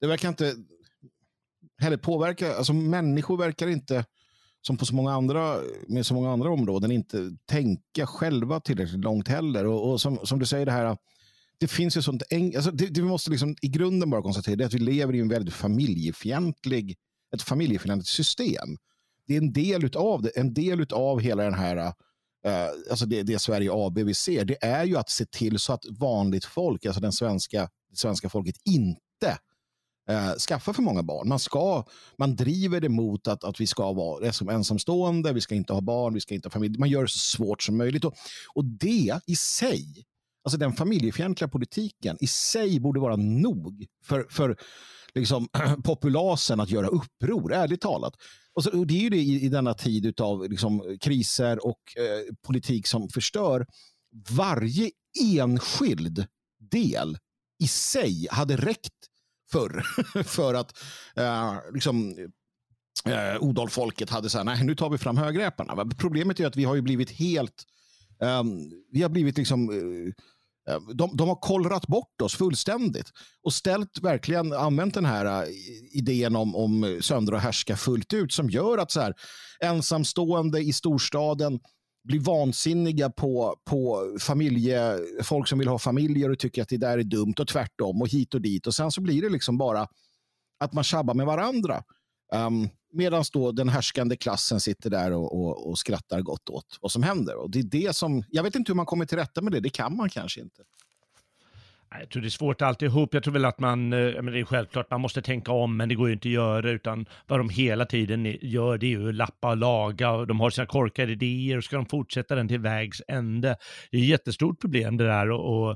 det verkar inte heller påverka, alltså människor verkar inte, som på så många andra, med så många andra områden, inte tänka själva tillräckligt långt heller. Och, och som, som du säger, det här, det finns ju sånt, alltså det, det vi måste liksom i grunden bara konstatera, det är att vi lever i en väldigt familjefientlig, ett familjefientligt system det är en del av det, en del av hela den här Uh, alltså det, det Sverige AB vi ser, det är ju att se till så att vanligt folk, alltså den svenska, det svenska folket, inte uh, skaffar för många barn. Man, ska, man driver det mot att, att vi ska vara som ensamstående, vi ska inte ha barn, vi ska inte ha familj. Man gör det så svårt som möjligt. Och, och det i sig, alltså den familjefientliga politiken i sig borde vara nog för, för liksom, populasen att göra uppror, ärligt talat. Och, så, och det är ju det i, i denna tid av liksom, kriser och eh, politik som förstör. Varje enskild del i sig hade räckt förr. för att eh, liksom, eh, Odalfolket hade så här, nej nu tar vi fram högräparna. Problemet är att vi har ju blivit helt, um, vi har blivit liksom uh, Eh, Eh, de, de har kollrat bort oss fullständigt och ställt verkligen använt den här eh, idén om, om söndra och härska fullt ut som gör att så här, ensamstående i storstaden blir vansinniga på, på familje, folk som vill ha familjer och tycker att det där är dumt och tvärtom och hit och dit och sen så blir det liksom bara att man tjabbar med varandra. Um, Medan då den härskande klassen sitter där och, och, och, skrattar gott åt vad som händer. Och det är det som, jag vet inte hur man kommer till rätta med det, det kan man kanske inte. Jag tror det är svårt alltihop. Jag tror väl att man, eh, men det är självklart, man måste tänka om, men det går ju inte att göra, utan vad de hela tiden gör, det är ju att lappa och laga, och de har sina korkade idéer, och ska de fortsätta den till vägs ände. Det är ett jättestort problem det där, och, och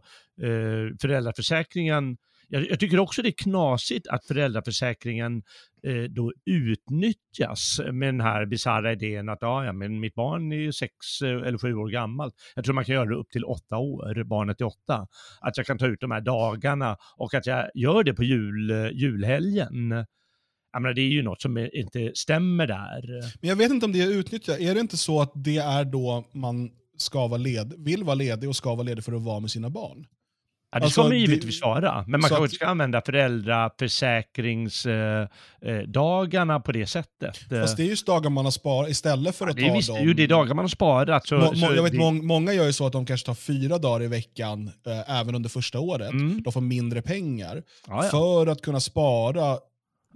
eh, föräldraförsäkringen jag, jag, tycker också det är knasigt att föräldraförsäkringen eh, då utnyttjas med den här bisarra idén att ja, ja, men mitt barn är ju sex eh, eller sju år gammalt. Jag tror man kan göra det upp till åtta år, barnet är åtta. Att jag kan ta ut de här dagarna och att jag gör det på jul, eh, julhelgen. Jag menar, det är ju något som inte stämmer där. Men jag vet inte om det är utnyttjat. Är det inte så att det är då man ska vara led, vill vara ledig och ska vara ledig för att vara med sina barn? Ja, det ska alltså, man givetvis det, vara, men man kanske inte ska använda föräldraförsäkringsdagarna eh, på det sättet. Fast det är just dagar man har sparat istället för att ja, ta visst, dem. Jo, det är dagar man har sparat. Så, må, så jag vet, det... må, många gör ju så att de kanske tar fyra dagar i veckan, eh, även under första året. Mm. De får mindre pengar ja, ja. för att kunna spara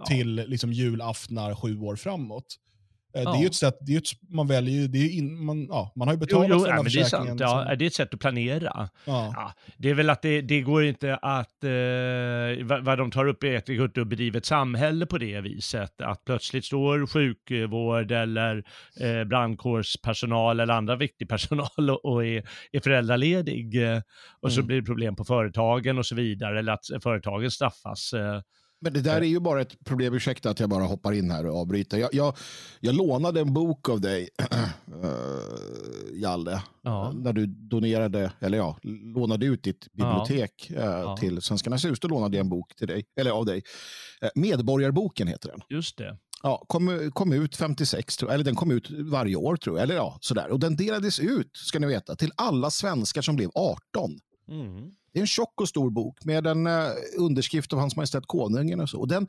till liksom, julaftnar sju år framåt. Eh, det är ju ett sätt, det är ett, man väljer det är in, man, ja, man har ju betalat jo, jo, för den ja, men det är sant. försäkringen. Ja, så- det är ett sätt att planera. ja. Ja, det är väl att det, det går inte att, eh, vad, vad de tar upp är att det går inte att bedriva ett samhälle på det viset. Att plötsligt står sjukvård eller eh, brandkårspersonal eller andra viktig personal och, och är, är föräldraledig. Eh, och så Mm. blir det problem på företagen och så vidare. Eller att företagen straffas. Eh, Men det där är ju bara ett problem, ursäkta att jag bara hoppar in här och avbryter. Jag, jag, jag lånade en bok av dig, uh, Jalle, ja. när du donerade, eller ja, lånade ut ditt bibliotek eh, Ja. till Svenskarnas hus. Då lånade jag en bok till dig, eller av dig. Eh, Medborgarboken heter den. Just det. Ja, kom, kom ut 56, tror jag. eller den kom ut varje år tror jag. Eller ja, sådär. Och den delades ut, ska ni veta, till alla svenskar som blev 18. Mm. Det är en tjock och stor bok med en eh, underskrift av Hans Majestät Konungen och så. Och den,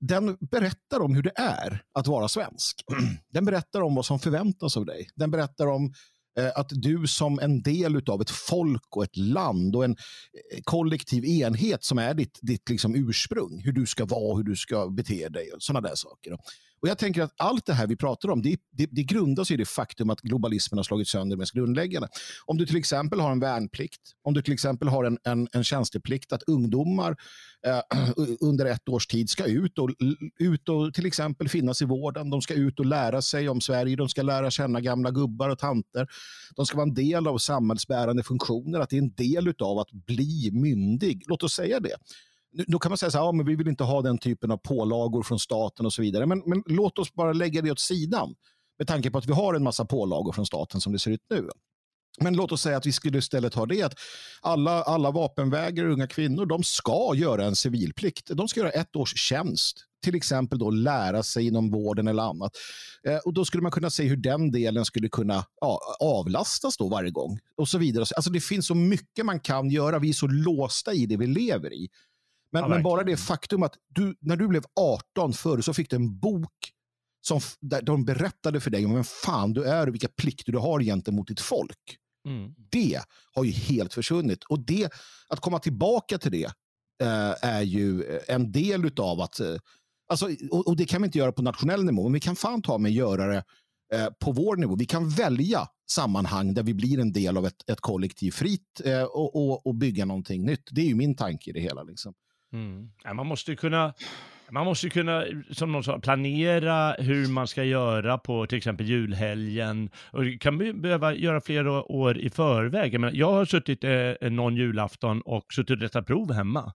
den berättar om hur det är att vara svensk. Den berättar om vad som förväntas av dig. Den berättar om eh, att du som en del av ett folk och ett land och en eh, kollektiv enhet som är ditt, ditt liksom ursprung, hur du ska vara, hur du ska bete dig och sådana där saker. Och jag tänker att allt det här vi pratar om, det, det, det grundas i det faktum att globalismen har slagit sönder det mest grundläggande. Om du till exempel har en värnplikt, om du till exempel har en, en, en tjänsteplikt att ungdomar eh, under ett års tid ska ut och, ut och till exempel finnas i vården. De ska ut och lära sig om Sverige, de ska lära känna gamla gubbar och tanter. De ska vara en del av samhällsbärande funktioner, att det är en del av att bli myndig. Låt oss säga det. Då kan man säga så här, ja, men vi vill inte ha den typen av pålagor från staten och så vidare. Men, men låt oss bara lägga det åt sidan med tanke på att vi har en massa pålagor från staten som det ser ut nu. Men låt oss säga att vi skulle istället ha det att alla, alla och unga kvinnor, de ska göra en civilplikt. De ska göra ett års tjänst. Till exempel då lära sig inom vården eller annat. Eh, och då skulle man kunna se hur den delen skulle kunna ja, avlastas då varje gång. Och så vidare. Alltså det finns så mycket man kan göra. Vi är så låsta i det vi lever i. Men, Ja, men bara det faktum att du, när du blev 18 förr så fick du en bok som, där de berättade för dig om vem fan du är och vilka plikter du har gentemot ditt folk Mm. det har ju helt försvunnit. Och det, att komma tillbaka till det eh, är ju en del av att... Eh, alltså, och, och det kan vi inte göra på nationell nivå, men vi kan fan ta med göra det eh, på vår nivå. Vi kan välja sammanhang där vi blir en del av ett, ett kollektiv fritt eh, och, och, och bygga någonting nytt. Det är ju min tanke i det hela. Liksom. Mm. Ja, man måste ju kunna, man måste kunna, som någon sa, planera hur man ska göra på till exempel julhelgen. Och det kan be- behöva göra flera år i förväg. Jag, menar, jag har suttit eh, någon julafton och suttit och rättat prov hemma.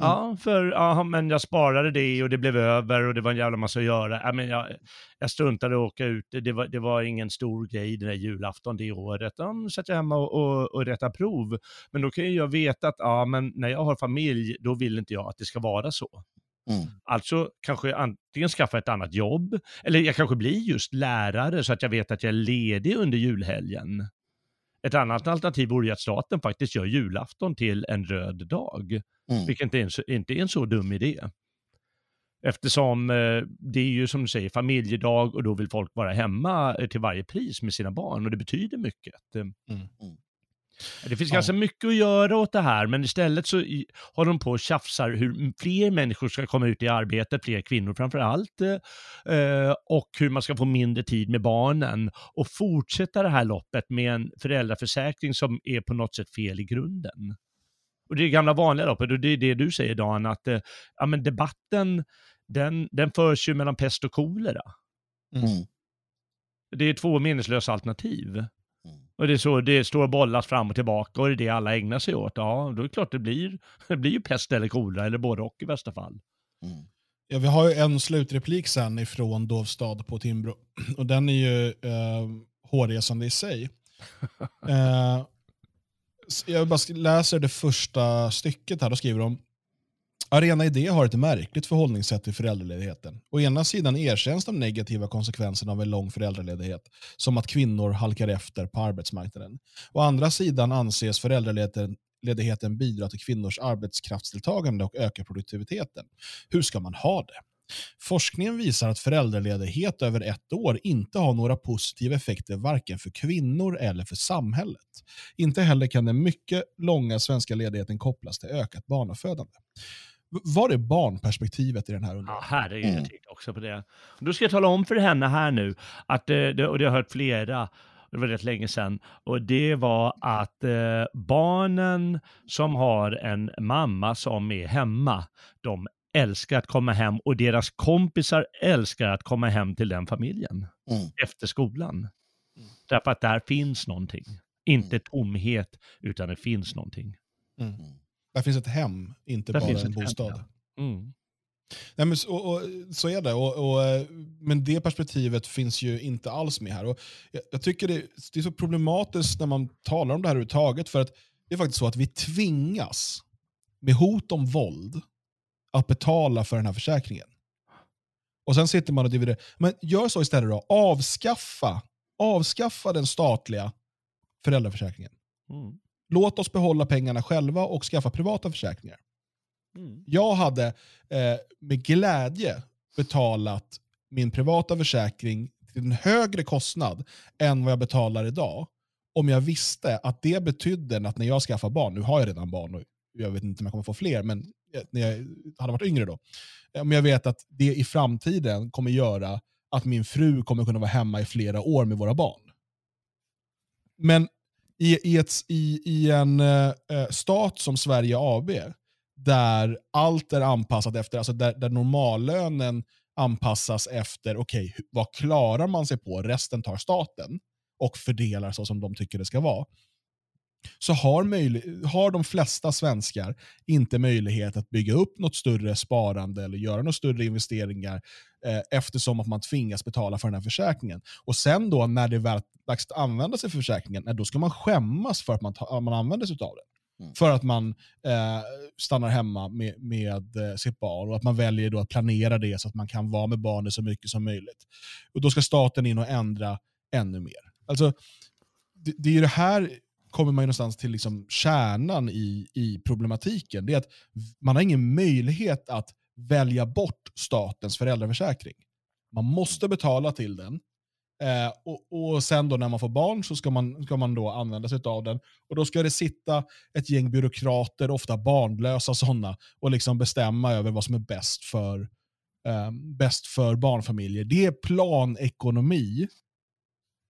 Ja, för ja, men jag sparade det och det blev över och det var en jävla massa att göra. Ja, men jag, jag struntade att åka ut, det var, det var ingen stor grej den där julafton det året. Ja, satt jag hemma och, och, och rättade prov. Men då kan ju jag veta att ja, men när jag har familj, då vill inte jag att det ska vara så. Mm. Alltså kanske antingen skaffa ett annat jobb, eller jag kanske blir just lärare så att jag vet att jag är ledig under julhelgen. Ett annat alternativ vore ju att staten faktiskt gör julafton till en röd dag. Mm. Vilket inte är, inte är en så dum idé. Eftersom eh, det är ju som du säger familjedag och då vill folk vara hemma eh, till varje pris med sina barn och det betyder mycket. Eh, Mm. Det finns Ja. ganska mycket att göra åt det här men istället så håller de på och tjafsar hur fler människor ska komma ut i arbete, fler kvinnor framför allt, eh, och hur man ska få mindre tid med barnen och fortsätta det här loppet med en föräldraförsäkring som är på något sätt fel i grunden. Och det är gamla vanliga loppet och det är det du säger Dan, att eh, ja, men debatten den, den förs ju mellan pest och kolera. Mm. Det är två meningslösa alternativ. Och det så det står och bollas fram och tillbaka och det är det alla ägnar sig åt. Ja, då är det klart det blir, det blir ju pest eller kolera eller både och i värsta fall. Mm. Ja, vi har ju en slutreplik sen ifrån Dovstad på Timbro. Och den är ju eh, hårresande i sig. Eh, jag bara läser det första stycket här. Då skriver de Arena Idé har ett märkligt förhållningssätt till föräldraledigheten. Å ena sidan erkänns de negativa konsekvenserna av en lång föräldraledighet, som att kvinnor halkar efter på arbetsmarknaden. Å andra sidan anses föräldraledigheten bidra till kvinnors arbetskraftsdeltagande och öka produktiviteten. Hur ska man ha det? Forskningen visar att föräldraledighet över ett år inte har några positiva effekter varken för kvinnor eller för samhället. Inte heller kan den mycket långa svenska ledigheten kopplas till ökat barnafödande. Var är barnperspektivet i den här Ja, undersökningen? herregud, Mm. jag tänkte också på det. Då ska jag tala om för henne här nu, att, eh, och det har jag hört flera, det var rätt länge sedan, och det var att eh, barnen som har en mamma som är hemma, de älskar att komma hem och deras kompisar älskar att komma hem till den familjen mm. efter skolan. Mm. Därför att där finns någonting. Inte mm. tomhet, utan det finns någonting. Mm. Där finns ett hem, inte där bara en bostad. Hem, ja. Mm. Nej, men, och, och, så är det, och, och, men det perspektivet finns ju inte alls med här. Och jag, jag tycker det, det, är så problematiskt när man talar om det här överhuvudtaget, för att det är faktiskt så att vi tvingas, med hot om våld, att betala för den här försäkringen. Och sen sitter man och dividerar. Men gör så istället då, avskaffa, avskaffa den statliga föräldraförsäkringen. Mm. Låt oss behålla pengarna själva och skaffa privata försäkringar. Mm. Jag hade eh, med glädje betalat min privata försäkring till en högre kostnad än vad jag betalar idag om jag visste att det betydde att när jag skaffar barn, nu har jag redan barn och jag vet inte om jag kommer få fler, men när jag hade varit yngre då, om jag vet att det i framtiden kommer göra att min fru kommer kunna vara hemma i flera år med våra barn. Men i, i, ett, i, i en eh, eh stat som Sverige AB, där allt är anpassat efter, alltså där, där normallönen anpassas efter, okej, okay, vad klarar man sig på? Resten tar staten och fördelar så som de tycker det ska vara. Så har, har de flesta svenskar inte möjlighet att bygga upp något större sparande eller göra några större investeringar eh, eftersom att man tvingas betala för den här försäkringen. Och sen då när det är väl dags att använda sig för försäkringen, då ska man skämmas för att man, ta, man använder sig av det. Mm. För att man eh, stannar hemma med, med eh, sitt barn och att man väljer då att planera det så att man kan vara med barnet så mycket som möjligt. Och Då ska staten in och ändra ännu mer. Alltså, det, det är det här kommer man ju någonstans till liksom kärnan i, i problematiken. Det är att man har ingen möjlighet att välja bort statens föräldraförsäkring. Man måste betala till den Eh, och, och, sen då när man får barn så ska man, ska man då använda sig av den. Och då ska det sitta ett gäng byråkrater, ofta barnlösa sådana, och liksom bestämma över vad som är bäst för, eh, bäst för barnfamiljer. Det är planekonomi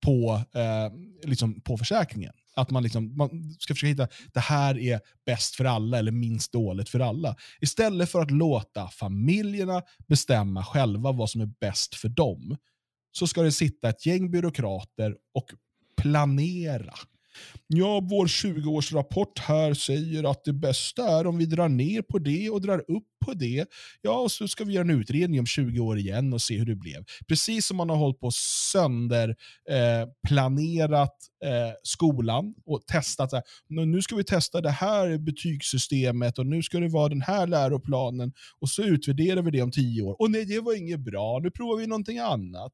på, eh, liksom på försäkringen. Att man, liksom, man ska försöka hitta det här är bäst för alla eller minst dåligt för alla. Istället för att låta familjerna bestämma själva vad som är bäst för dem så ska det sitta ett gäng byråkrater och planera. Ja, vår 20-årsrapport här säger att det bästa är om vi drar ner på det och drar upp på det. Ja, och så ska vi göra en utredning om 20 år igen och se hur det blev. Precis som man har hållit på sönder eh, planerat eh, skolan och testat. Så här, nu ska vi testa det här betygssystemet och nu ska det vara den här läroplanen och så utvärderar vi det om 10 år. Och nej, det var inget bra. Nu provar vi någonting annat.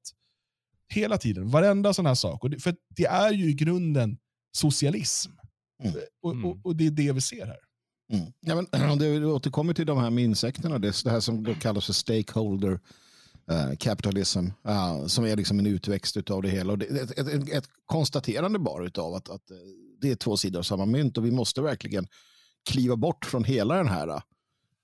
Hela tiden, varenda sån här sak. Och det, för det är ju i grunden socialism. Mm. Och, och, mm. och, det är det vi ser här. Mm. Ja, men, det återkommer till de här med insekterna, det, det här som då kallas för stakeholder uh, capitalism, uh, som är liksom en utväxt av det hela. Och det, ett, ett, ett konstaterande bara av att, att eh, det är två sidor av samma mynt och vi måste verkligen kliva bort från hela den här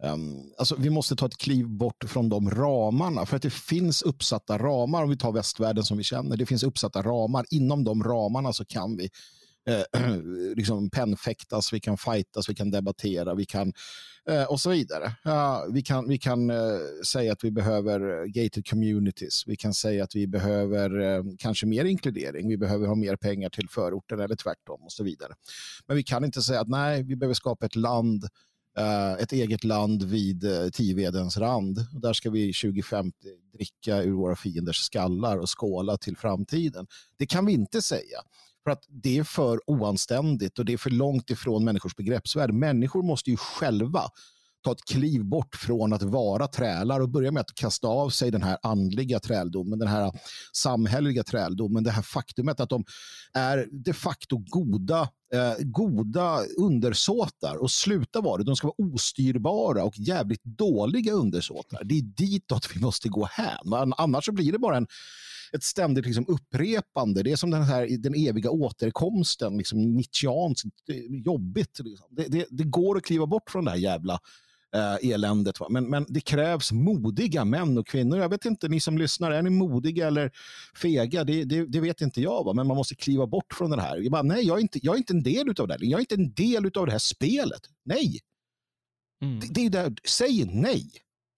Um, alltså vi måste ta ett kliv bort från de ramarna. För att det finns uppsatta ramar, om vi tar västvärlden som vi känner. Det finns uppsatta ramar. Inom de ramarna så kan vi eh, liksom pennfäktas, vi kan fightas, vi kan debattera, vi kan eh, och så vidare. Ja, vi kan, vi kan eh, säga att vi behöver gated communities. Vi kan säga att vi behöver eh, kanske mer inkludering. Vi behöver ha mer pengar till förorten eller tvärtom och så vidare. Men vi kan inte säga att nej, vi behöver skapa ett land eh, ett eget land vid eh, Tivedens rand. Där ska vi 2050 dricka ur våra fienders skallar och skåla till framtiden. Det kan vi inte säga. För att det är för oanständigt och det är för långt ifrån människors begreppsvärld. Människor måste ju själva ta ett kliv bort från att vara trälar och börja med att kasta av sig den här andliga träldomen, den här samhälleliga träldomen, det här faktumet att de är de facto goda, eh, goda undersåtar och sluta vara det. De ska vara ostyrbara och jävligt dåliga undersåtar. Det är ditåt vi måste gå hän. Annars så blir det bara en ett ständigt liksom upprepande. Det är som den, här, den eviga återkomsten, liksom Nietzscheanskt eh, jobbigt. Liksom. Det, det, det, går att kliva bort från det här jävla eh, eländet. Va? Men, men det krävs modiga män och kvinnor. Jag vet inte, ni som lyssnar, är ni modiga eller fega? Det, det, det vet inte jag, va? men man måste kliva bort från det här. Jag bara, nej, jag är, inte, jag är inte en del av det här. Jag är inte en del av det här spelet. Nej. Mm. Det, det är där, säg nej.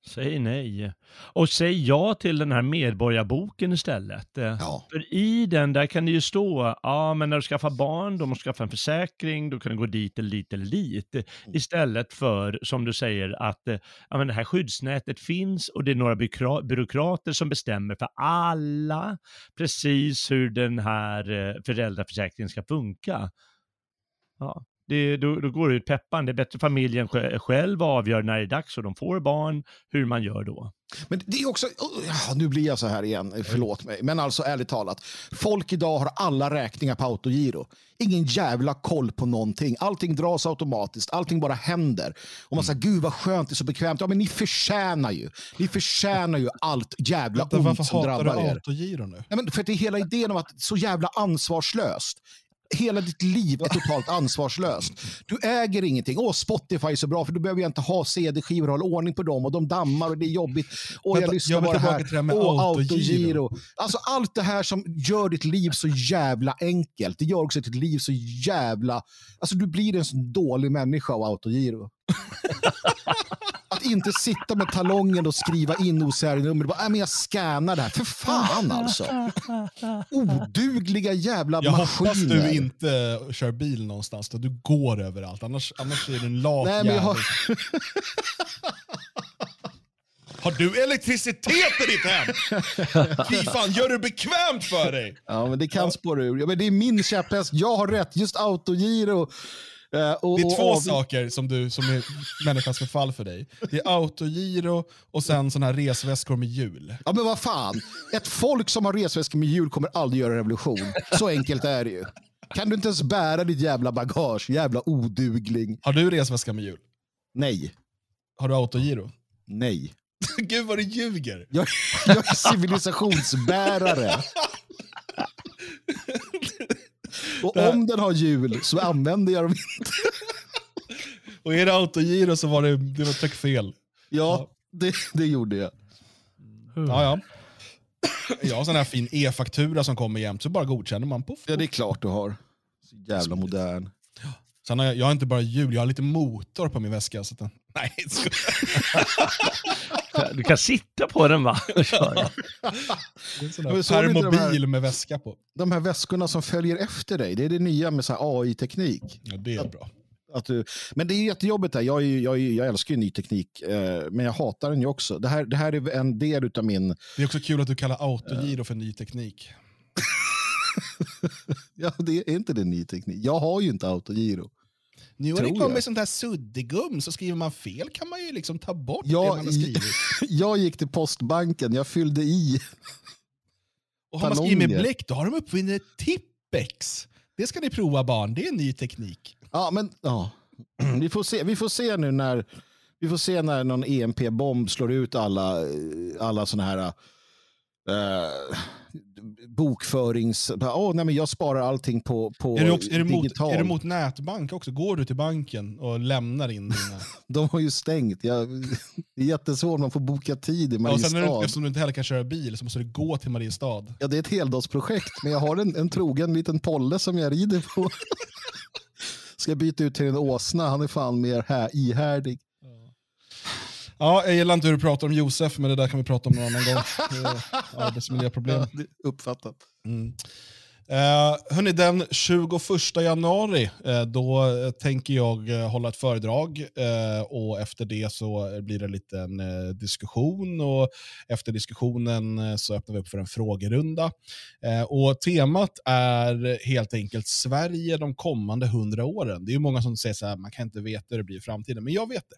Säg nej. Och säg ja till den här medborgarboken istället. Ja. För i den där kan det ju stå, ja men när du skaffar barn, då måste du skaffa en försäkring, då kan du gå dit eller dit eller dit. Mm. Istället för, som du säger, att eh, ja, men det här skyddsnätet finns och det är några byråkra- byråkrater som bestämmer för alla precis hur den här eh, föräldraförsäkringen ska funka. Ja. Det, då, då går det ut peppan. Det är bättre familjen sj- själv avgör när det är dags och de får barn, hur man gör då. Men det är också, oh, nu blir jag så här igen, förlåt mig. Men alltså ärligt talat, folk idag har alla räkningar på autogiro. Ingen jävla koll på någonting. Allting dras automatiskt, allting bara händer. Och man säger, gud vad skönt, det är så bekvämt. Ja, men ni förtjänar ju. Ni förtjänar ju allt jävla Vänta, ont varför som hatar drabbar du er. autogiro nu? Nej, men för att det är hela idén om att så jävla ansvarslöst. Hela ditt liv är totalt ansvarslöst. Du äger ingenting. Åh, Spotify är så bra för då behöver jag inte ha CD-skivor och hålla ordning på dem och de dammar och det är jobbigt. Och jag lyssnar jag bara här. till det här med Åh, autogiro. Alltså allt det här som gör ditt liv så jävla enkelt. Det gör också ditt liv så jävla... Alltså du blir en så dålig människa av autogiro. Att inte sitta med talongen och skriva in OCR-nummer. Bara, "Nej, men jag scannar det här. För fan alltså. Odugliga jävla Jag maskiner. hoppas du inte kör bil någonstans, då du går överallt. Annars, annars är du en lat Nej, men jag har-. Har du elektricitet i ditt hem? Fy fan, gör det bekvämt för dig! Ja, men det kan spåra ur. Ja, men det är min käpphäst. Jag har rätt. Just autogiro. Eh, Och, Det är och två av- saker som, du, som är människans förfall för dig. Det är autogiro och sen såna här resväskor med hjul. Ja, men vad fan. Ett folk som har resväskor med hjul kommer aldrig göra revolution. Så enkelt är det ju. Kan du inte ens bära ditt jävla bagage? Jävla odugling. Har du resväska med hjul? Nej. Har du autogiro? Nej. Gud vad du ljuger! Jag, jag är civilisationsbärare. Och om den har hjul så använder jag dem inte. Och är det autogiro så var det, det var fel. Ja, det, det gjorde jag. Ja, ja. Jag har sån här fin e-faktura som kommer jämt, så bara godkänner man. Puff, Ja, det är klart du har. Så jävla modern. Sen har jag, jag har inte bara hjul, jag har lite motor på min väska. Så att den, nej, Du kan sitta på den va? Och köra. det är en här- permobil med väska på. De här väskorna som följer efter dig, det är det nya med AI-teknik. Ja, det är bra. Att du, men det är jättejobbigt. Här. Jag, är, ju- jag, är, jag älskar ju ny teknik, eh, men jag hatar den ju också. Det här, det här är en del av min... Det är också kul att du kallar autogiro för ny teknik. Ja, det är inte det ny teknik. Jag har ju inte autogiro. Nu har det kommit jag. sånt här suddigum, så skriver man fel kan man ju liksom ta bort Ja, det man har skrivit. Jag gick till postbanken, jag fyllde i. Och har man skrivit med bläck, då har de uppfunnit Tippex. Det ska ni prova barn, det är ny teknik. Ja, men ja. Vi får se, vi får se nu när vi får se när någon EMP-bomb slår ut alla, alla såna här eh, bokförings... Åh, nej, men jag sparar allting på, på Är också, är, du mot, digital. är du mot nätbank också? Går du till banken och lämnar in dina... De har ju stängt. Jag, det är jättesvårt, man får boka tid i Ja, och sen är Mariestad. det, eftersom du inte heller kan köra bil så måste du gå till Mariestad. Ja, det är ett heldagsprojekt, men jag har en, en trogen liten polle som jag rider på. Ska byta ut till en åsna, han är fan mer här, ihärdig. Ja, jag gillar inte hur du pratar om Josef, men det där kan vi prata om någon annan gång. Arbetsmiljöproblem. Ja, uppfattat. Mm. Eh, hörni, den 21 januari eh, då tänker jag eh, hålla ett föredrag eh, och efter det så blir det en liten eh, diskussion och efter diskussionen eh, så öppnar vi upp för en frågerunda. Och temat är helt enkelt Sverige de kommande hundra åren. Det är ju många som säger så här, man kan inte veta hur det blir i framtiden, men jag vet det.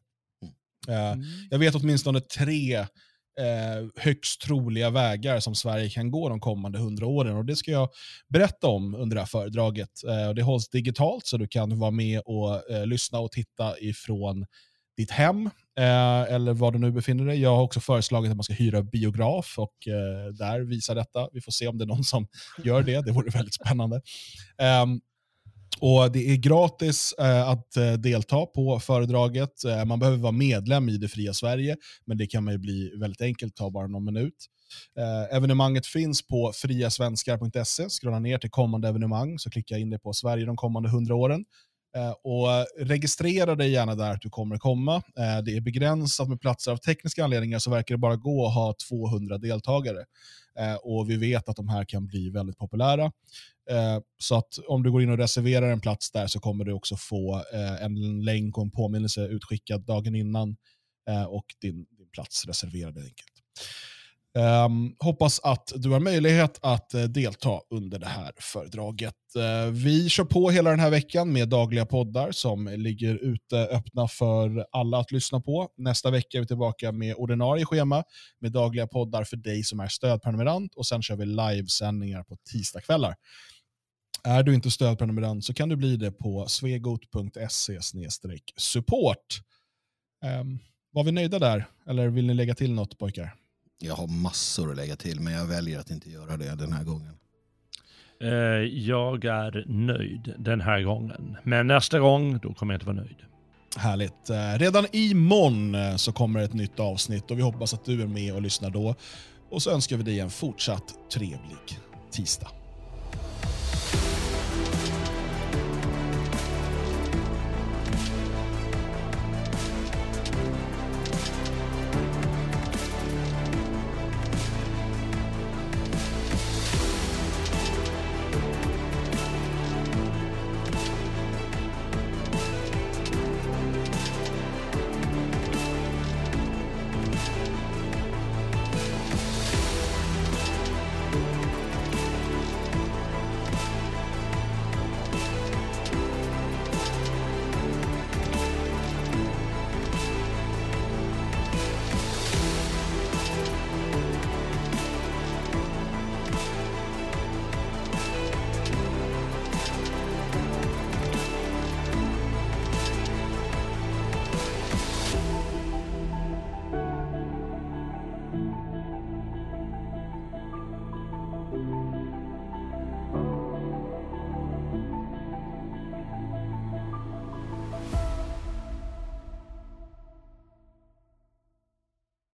Eh, jag vet åtminstone tre eh, högst troliga vägar som Sverige kan gå de kommande hundra åren. Och Det ska jag berätta om under det här föredraget. Eh, och det hålls digitalt så du kan vara med och eh, lyssna och titta ifrån ditt hem eh, eller var du nu befinner dig. Jag har också föreslagit att man ska hyra biograf och eh, där visa detta. Vi får se om det är någon som gör det. Det vore väldigt spännande. Ehm, och Det är gratis eh, att eh, delta på föredraget. Eh, man behöver vara medlem i det fria Sverige, men det kan man bli väldigt enkelt, ta bara någon minut. Eh, evenemanget finns på friasvenskar.se. Scrolla ner till kommande evenemang så klickar jag in det på Sverige de kommande hundra åren. Eh, och registrera dig gärna där att du kommer komma. Eh, det är begränsat med platser. Av tekniska anledningar så verkar det bara gå att ha 200 deltagare. Eh, och vi vet att de här kan bli väldigt populära. Eh, så att om du går in och reserverar en plats där så kommer du också få eh, en länk och en påminnelse utskickad dagen innan eh, och din, din plats reserverad enkelt. Um, hoppas att du har möjlighet att uh, delta under det här föredraget. Uh, vi kör på hela den här veckan med dagliga poddar som ligger ute öppna för alla att lyssna på. Nästa vecka är vi tillbaka med ordinarie schema med dagliga poddar för dig som är stödprenumerant och sen kör vi livesändningar på tisdagskvällar. Är du inte stödprenumerant så kan du bli det på svegot.se support. Um, var vi nöjda där? Eller vill ni lägga till något pojkar? Jag har massor att lägga till, men jag väljer att inte göra det den här gången. Eh, jag är nöjd den här gången, men nästa gång då kommer jag inte vara nöjd. Härligt. Eh, redan imorgon eh, så kommer ett nytt avsnitt och vi hoppas att du är med och lyssnar då. Och så önskar vi dig en fortsatt trevlig tisdag.